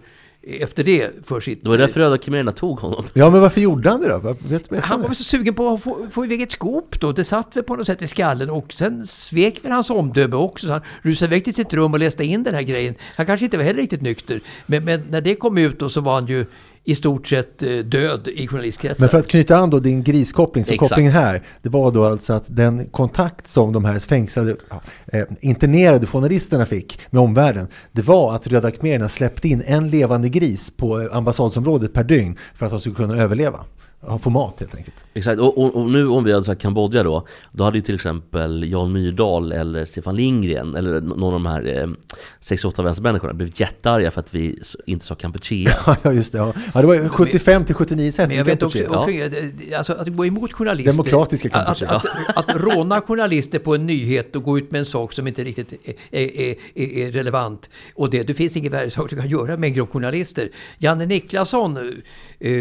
Speaker 4: efter det för sitt...
Speaker 2: Det var därför Röda khmererna tog honom.
Speaker 3: Ja, men varför gjorde han det då? Vad- Vet,
Speaker 4: Han var väl så sugen på att få, få iväg ett skop då. Det satt väl på något sätt i skallen och sen svek väl hans omdöme också. Så han rusade iväg till sitt rum och läste in den här grejen. Han kanske inte var heller riktigt nykter. Men, men när det kom ut då så var han ju i stort sett eh, död i journalistkretsar.
Speaker 3: Men för att knyta an då din griskoppling, så
Speaker 2: Exakt.
Speaker 3: kopplingen här, det var då alltså att den kontakt som de här fängslade, eh, internerade journalisterna fick med omvärlden, det var att Röda khmererna släppte in en levande gris på ambassadsområdet per dygn för att de skulle kunna överleva. Ja, Få mat helt enkelt.
Speaker 2: Exakt, och, och, och nu om vi hade sagt Kambodja då, då hade ju till exempel Jan Myrdal eller Stefan Lindgren eller någon av de här eh, 68 vänstermänniskorna blivit jättearga för att vi inte sa Kampuchea. (laughs)
Speaker 3: Ja, just det. Ja, ja det var 75 till 79 cent
Speaker 4: Men
Speaker 3: i
Speaker 4: jag vet också,
Speaker 3: Kampuchea.
Speaker 4: också eh, alltså, att gå emot journalister.
Speaker 3: Demokratiska
Speaker 4: att,
Speaker 3: Kampuchea.
Speaker 4: att, att, att råna journalister på en nyhet och gå ut med en sak som inte riktigt är, är, är, är relevant. Och det, det finns ingen värre sak du kan göra med en grupp journalister. Janne Niklasson eh,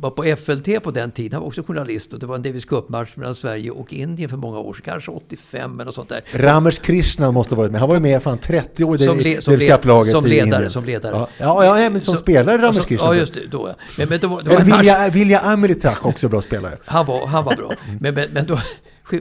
Speaker 4: var på FLT på den tiden. Han var också journalist och det var en Davis Cup-match mellan Sverige och Indien för många år sedan. Kanske 85 eller något sånt där.
Speaker 3: Ramesh Krishnan måste ha varit med. Han var ju med fan 30 år i
Speaker 4: Som le- som
Speaker 3: Davis
Speaker 4: le-
Speaker 3: Cup-laget
Speaker 4: som
Speaker 3: i
Speaker 4: ledare, som ledare.
Speaker 3: Ja, ja, ja men som
Speaker 4: Så-
Speaker 3: spelare Ramesh
Speaker 4: alltså,
Speaker 3: Krishnan.
Speaker 4: Ja, just det. Då, ja. men, men var- det var en match-
Speaker 3: Vilja, Vilja Amritak också bra spelare.
Speaker 4: Han var, han var bra. Men, men, men då,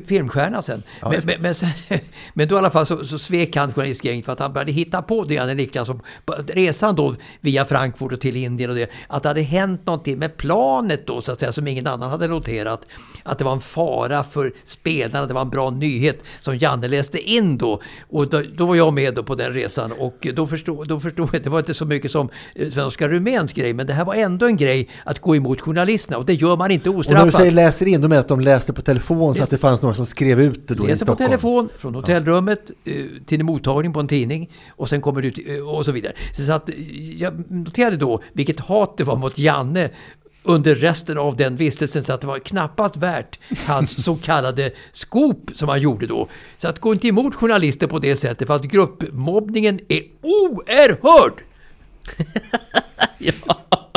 Speaker 4: filmstjärna sen.
Speaker 3: Ja,
Speaker 4: men, men, men, sen (laughs) men då i alla fall så, så svek han journalistgänget för att han började hitta på det, Janne Niklasson, resan då via Frankfurt och till Indien och det, att det hade hänt någonting med planet då så att säga, som ingen annan hade noterat. Att det var en fara för spelarna, det var en bra nyhet som Janne läste in då. Och då, då var jag med då på den resan och då förstod, då förstod jag, det var inte så mycket som eh, Sven-Oskar Ruméns grej, men det här var ändå en grej att gå emot journalisterna och det gör man inte
Speaker 3: Och när
Speaker 4: ostraffat.
Speaker 3: du säger läser in, då menar att de läste på telefon så att det fanns några som skrev ut det då i
Speaker 4: Läser på
Speaker 3: Stockholm?
Speaker 4: telefon från hotellrummet eh, till en mottagning på en tidning och sen kommer det ut eh, och så vidare. Så att eh, jag noterade då vilket hat det var mot Janne under resten av den vistelsen så att det var knappast värt hans så kallade skop som han gjorde då. Så att gå inte emot journalister på det sättet för att gruppmobbningen är oerhörd! (laughs)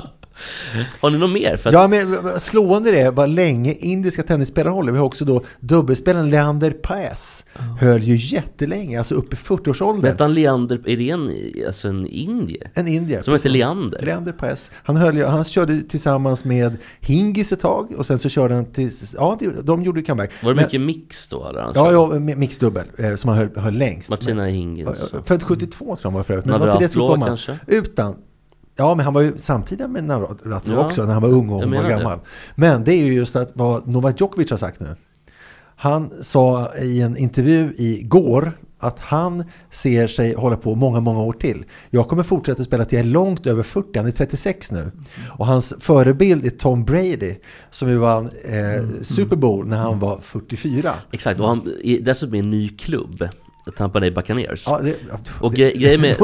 Speaker 2: Har ni något mer? För att,
Speaker 3: Ja, men slående det är vad länge indiska tennisspelare håller. Vi har också då dubbelspelaren Leander Paes. Höll ju jättelänge, alltså upp i 40-årsåldern.
Speaker 2: Hette han Leander, är det en, alltså en indier?
Speaker 3: En indier.
Speaker 2: Som heter. Leander?
Speaker 3: Leander Paes. Han, höll, han körde tillsammans med Hingis ett tag och sen så körde han till... Ja, de- de gjorde comeback.
Speaker 2: Var det
Speaker 3: Men-
Speaker 2: mycket mix då? Eller?
Speaker 3: Ja, ja, mi- mixdubbel eh, som han höll, höll längst.
Speaker 2: Martina Hingis.
Speaker 3: Men- Född 72 tror jag han var förut. Men det var inte det som komma.
Speaker 2: kanske?
Speaker 3: Utan Ja, men han var ju samtidigt med Navratilova
Speaker 2: Ja,
Speaker 3: också när han var ung och hon var
Speaker 2: menar det.
Speaker 3: gammal. Men det är ju just att vad Novak Djokovic har sagt nu. Han sa i en intervju igår att han ser sig hålla på många, många år till. Jag kommer fortsätta spela till jag är långt över 40, han är 36 nu. Och hans förebild är Tom Brady som ju vann eh, Super Bowl när han var 44.
Speaker 2: Exakt, och han är dessutom i en ny klubb. Tampa Bay Buccaneers.
Speaker 3: Ja, det,
Speaker 2: och gre- grejen med,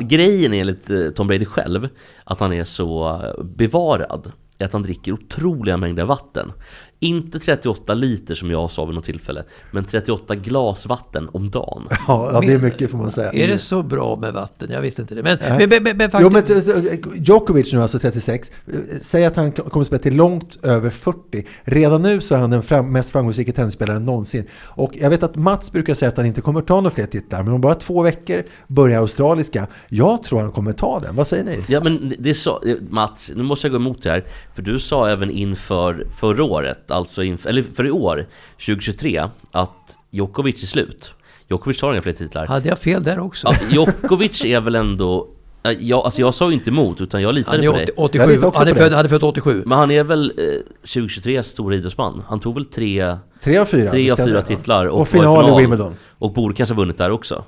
Speaker 2: (laughs) grejen enligt eh, Tom Brady själv att han är så bevarad är att han dricker otroliga mängder vatten. Inte 38 liter som jag sa vid något tillfälle, men 38 glas vatten om dagen.
Speaker 3: Ja, ja, det är mycket får man säga.
Speaker 4: Är det så bra med vatten? Jag visste inte det. Men, men, men, men,
Speaker 3: Jo,
Speaker 4: faktiskt,
Speaker 3: men t- Djokovic nu alltså 36, eh, säg att han kommer spela till långt över 40. Redan nu så är han den fram, mest framgångsrika tennisspelaren någonsin. Och jag vet att Mats brukar säga att han inte kommer ta några fler titlar, men om bara två veckor börjar australiska. Jag tror han kommer ta den, vad säger ni?
Speaker 2: Ja men det sa, Mats, nu måste jag gå emot det här. För du sa även inför förra året, alltså inför, eller för i år, 2023, att Djokovic är slut. Djokovic tar inga fler titlar.
Speaker 4: hade jag fel där också?
Speaker 2: Ja, Djokovic är väl ändå... eh, Jag, alltså jag sa ju inte emot, utan jag litade på dig.
Speaker 4: 80, 87.
Speaker 3: Jag litar
Speaker 4: Han är född, han är född 87.
Speaker 2: Men han är väl eh, 2023 stora idrottsman? Han tog väl tre,
Speaker 3: Tre av fyra?
Speaker 2: tre av fyra titlar
Speaker 3: Och,
Speaker 2: och,
Speaker 3: final i Wimbledon.
Speaker 2: Och borde kanske ha vunnit där också.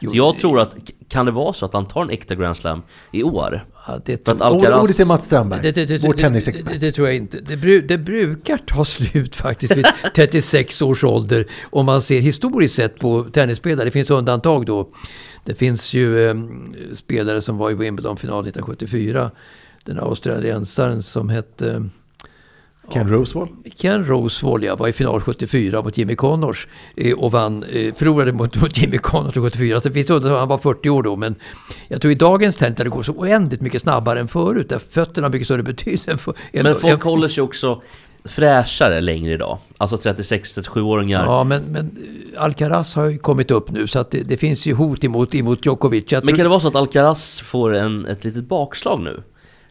Speaker 4: Jo,
Speaker 2: jag tror att, kan det vara så att han tar en äkta Grand Slam i år?
Speaker 4: Ja, det,
Speaker 3: Ord-
Speaker 2: Alcaraz...
Speaker 3: Ordet till Mats Strandberg,
Speaker 4: det, det, det,
Speaker 3: vår
Speaker 4: det,
Speaker 3: tennisexpert.
Speaker 4: det, det tror jag inte. Det, bru, det brukar ta slut faktiskt vid (laughs) 36 års ålder. Om man ser historiskt sett på tennisspelare. Det finns undantag då. Det finns ju eh, spelare som var i Wimbledon-final 1974. Den australiensaren som hette...
Speaker 3: Ken Rosewall.
Speaker 4: Ken Rosewall ja, var i final 74 mot Jimmy Connors eh, och vann, eh, förlorade mot, mot Jimmy Connors 74. Så det finns undantag, han var 40 år då, men jag tror i dagens tennis det går så oändligt mycket snabbare än förut, där fötterna har mycket större betydelse än för, än,
Speaker 2: Men folk
Speaker 4: än,
Speaker 2: håller sig också fräschare längre idag. Alltså 36-37-åringar.
Speaker 4: Ja, men, men Alcaraz har ju kommit upp nu så att det, det finns ju hot emot, emot Djokovic. Jag
Speaker 2: Men
Speaker 4: tror-
Speaker 2: kan det vara så att Alcaraz får en, ett litet bakslag nu?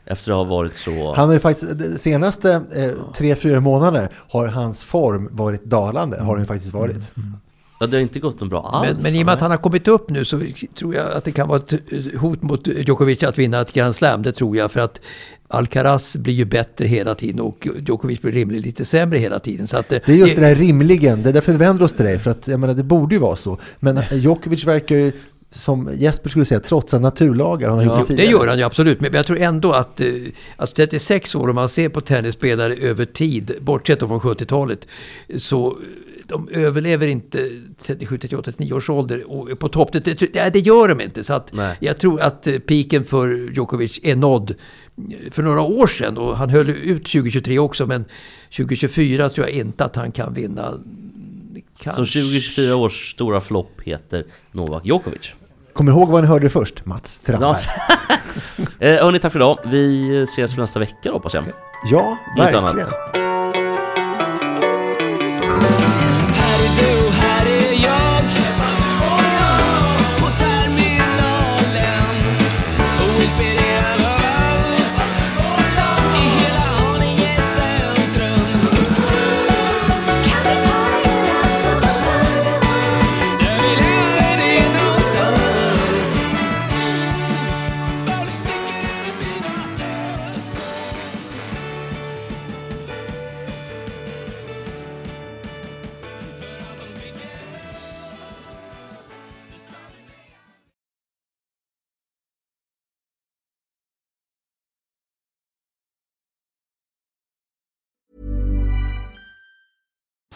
Speaker 2: Efter att ha varit så...
Speaker 3: Han har faktiskt, de senaste eh, tre, fyra månader har hans form varit dalande, har den faktiskt varit.
Speaker 2: Ja, det har inte gått något bra alls.
Speaker 4: Men, men i och med att han har kommit upp nu så tror jag att det kan vara ett eh, hot mot Djokovic att vinna ett Grand Slam. Det tror jag för att Alcaraz blir ju bättre hela tiden och Djokovic blir rimligen lite sämre hela tiden. Så att, eh,
Speaker 3: Det är just det där rimligen, det är därför vi vänder oss till dig, för att jag menar, det borde ju vara så. Men Djokovic verkar ju, som Jesper skulle säga, trotsa naturlagar. Han har gjort
Speaker 4: Ja,
Speaker 3: det
Speaker 4: det gör han ju absolut. Men jag tror ändå att eh, alltså 36 år, om man ser på tennisspelare över tid, bortsett från 70-talet, så eh, de överlever inte 37, 38, 39 års ålder och på topp. Det, det, det, gör de inte. Så att
Speaker 2: Nej.
Speaker 4: jag tror att eh, piken för Djokovic är nådd för några år sedan. Och han höll ut 2023 också, men 2024 tror jag inte att han kan vinna.
Speaker 2: Så 2024 års stora flopp heter Novak Djokovic.
Speaker 3: Kommer ihåg vad ni hörde först? Mats Strandberg. (laughs)
Speaker 2: eh, hörni, tack för idag. Vi ses för nästa vecka då, hoppas jag.
Speaker 3: Ja,
Speaker 2: Inget
Speaker 3: verkligen.
Speaker 2: annat.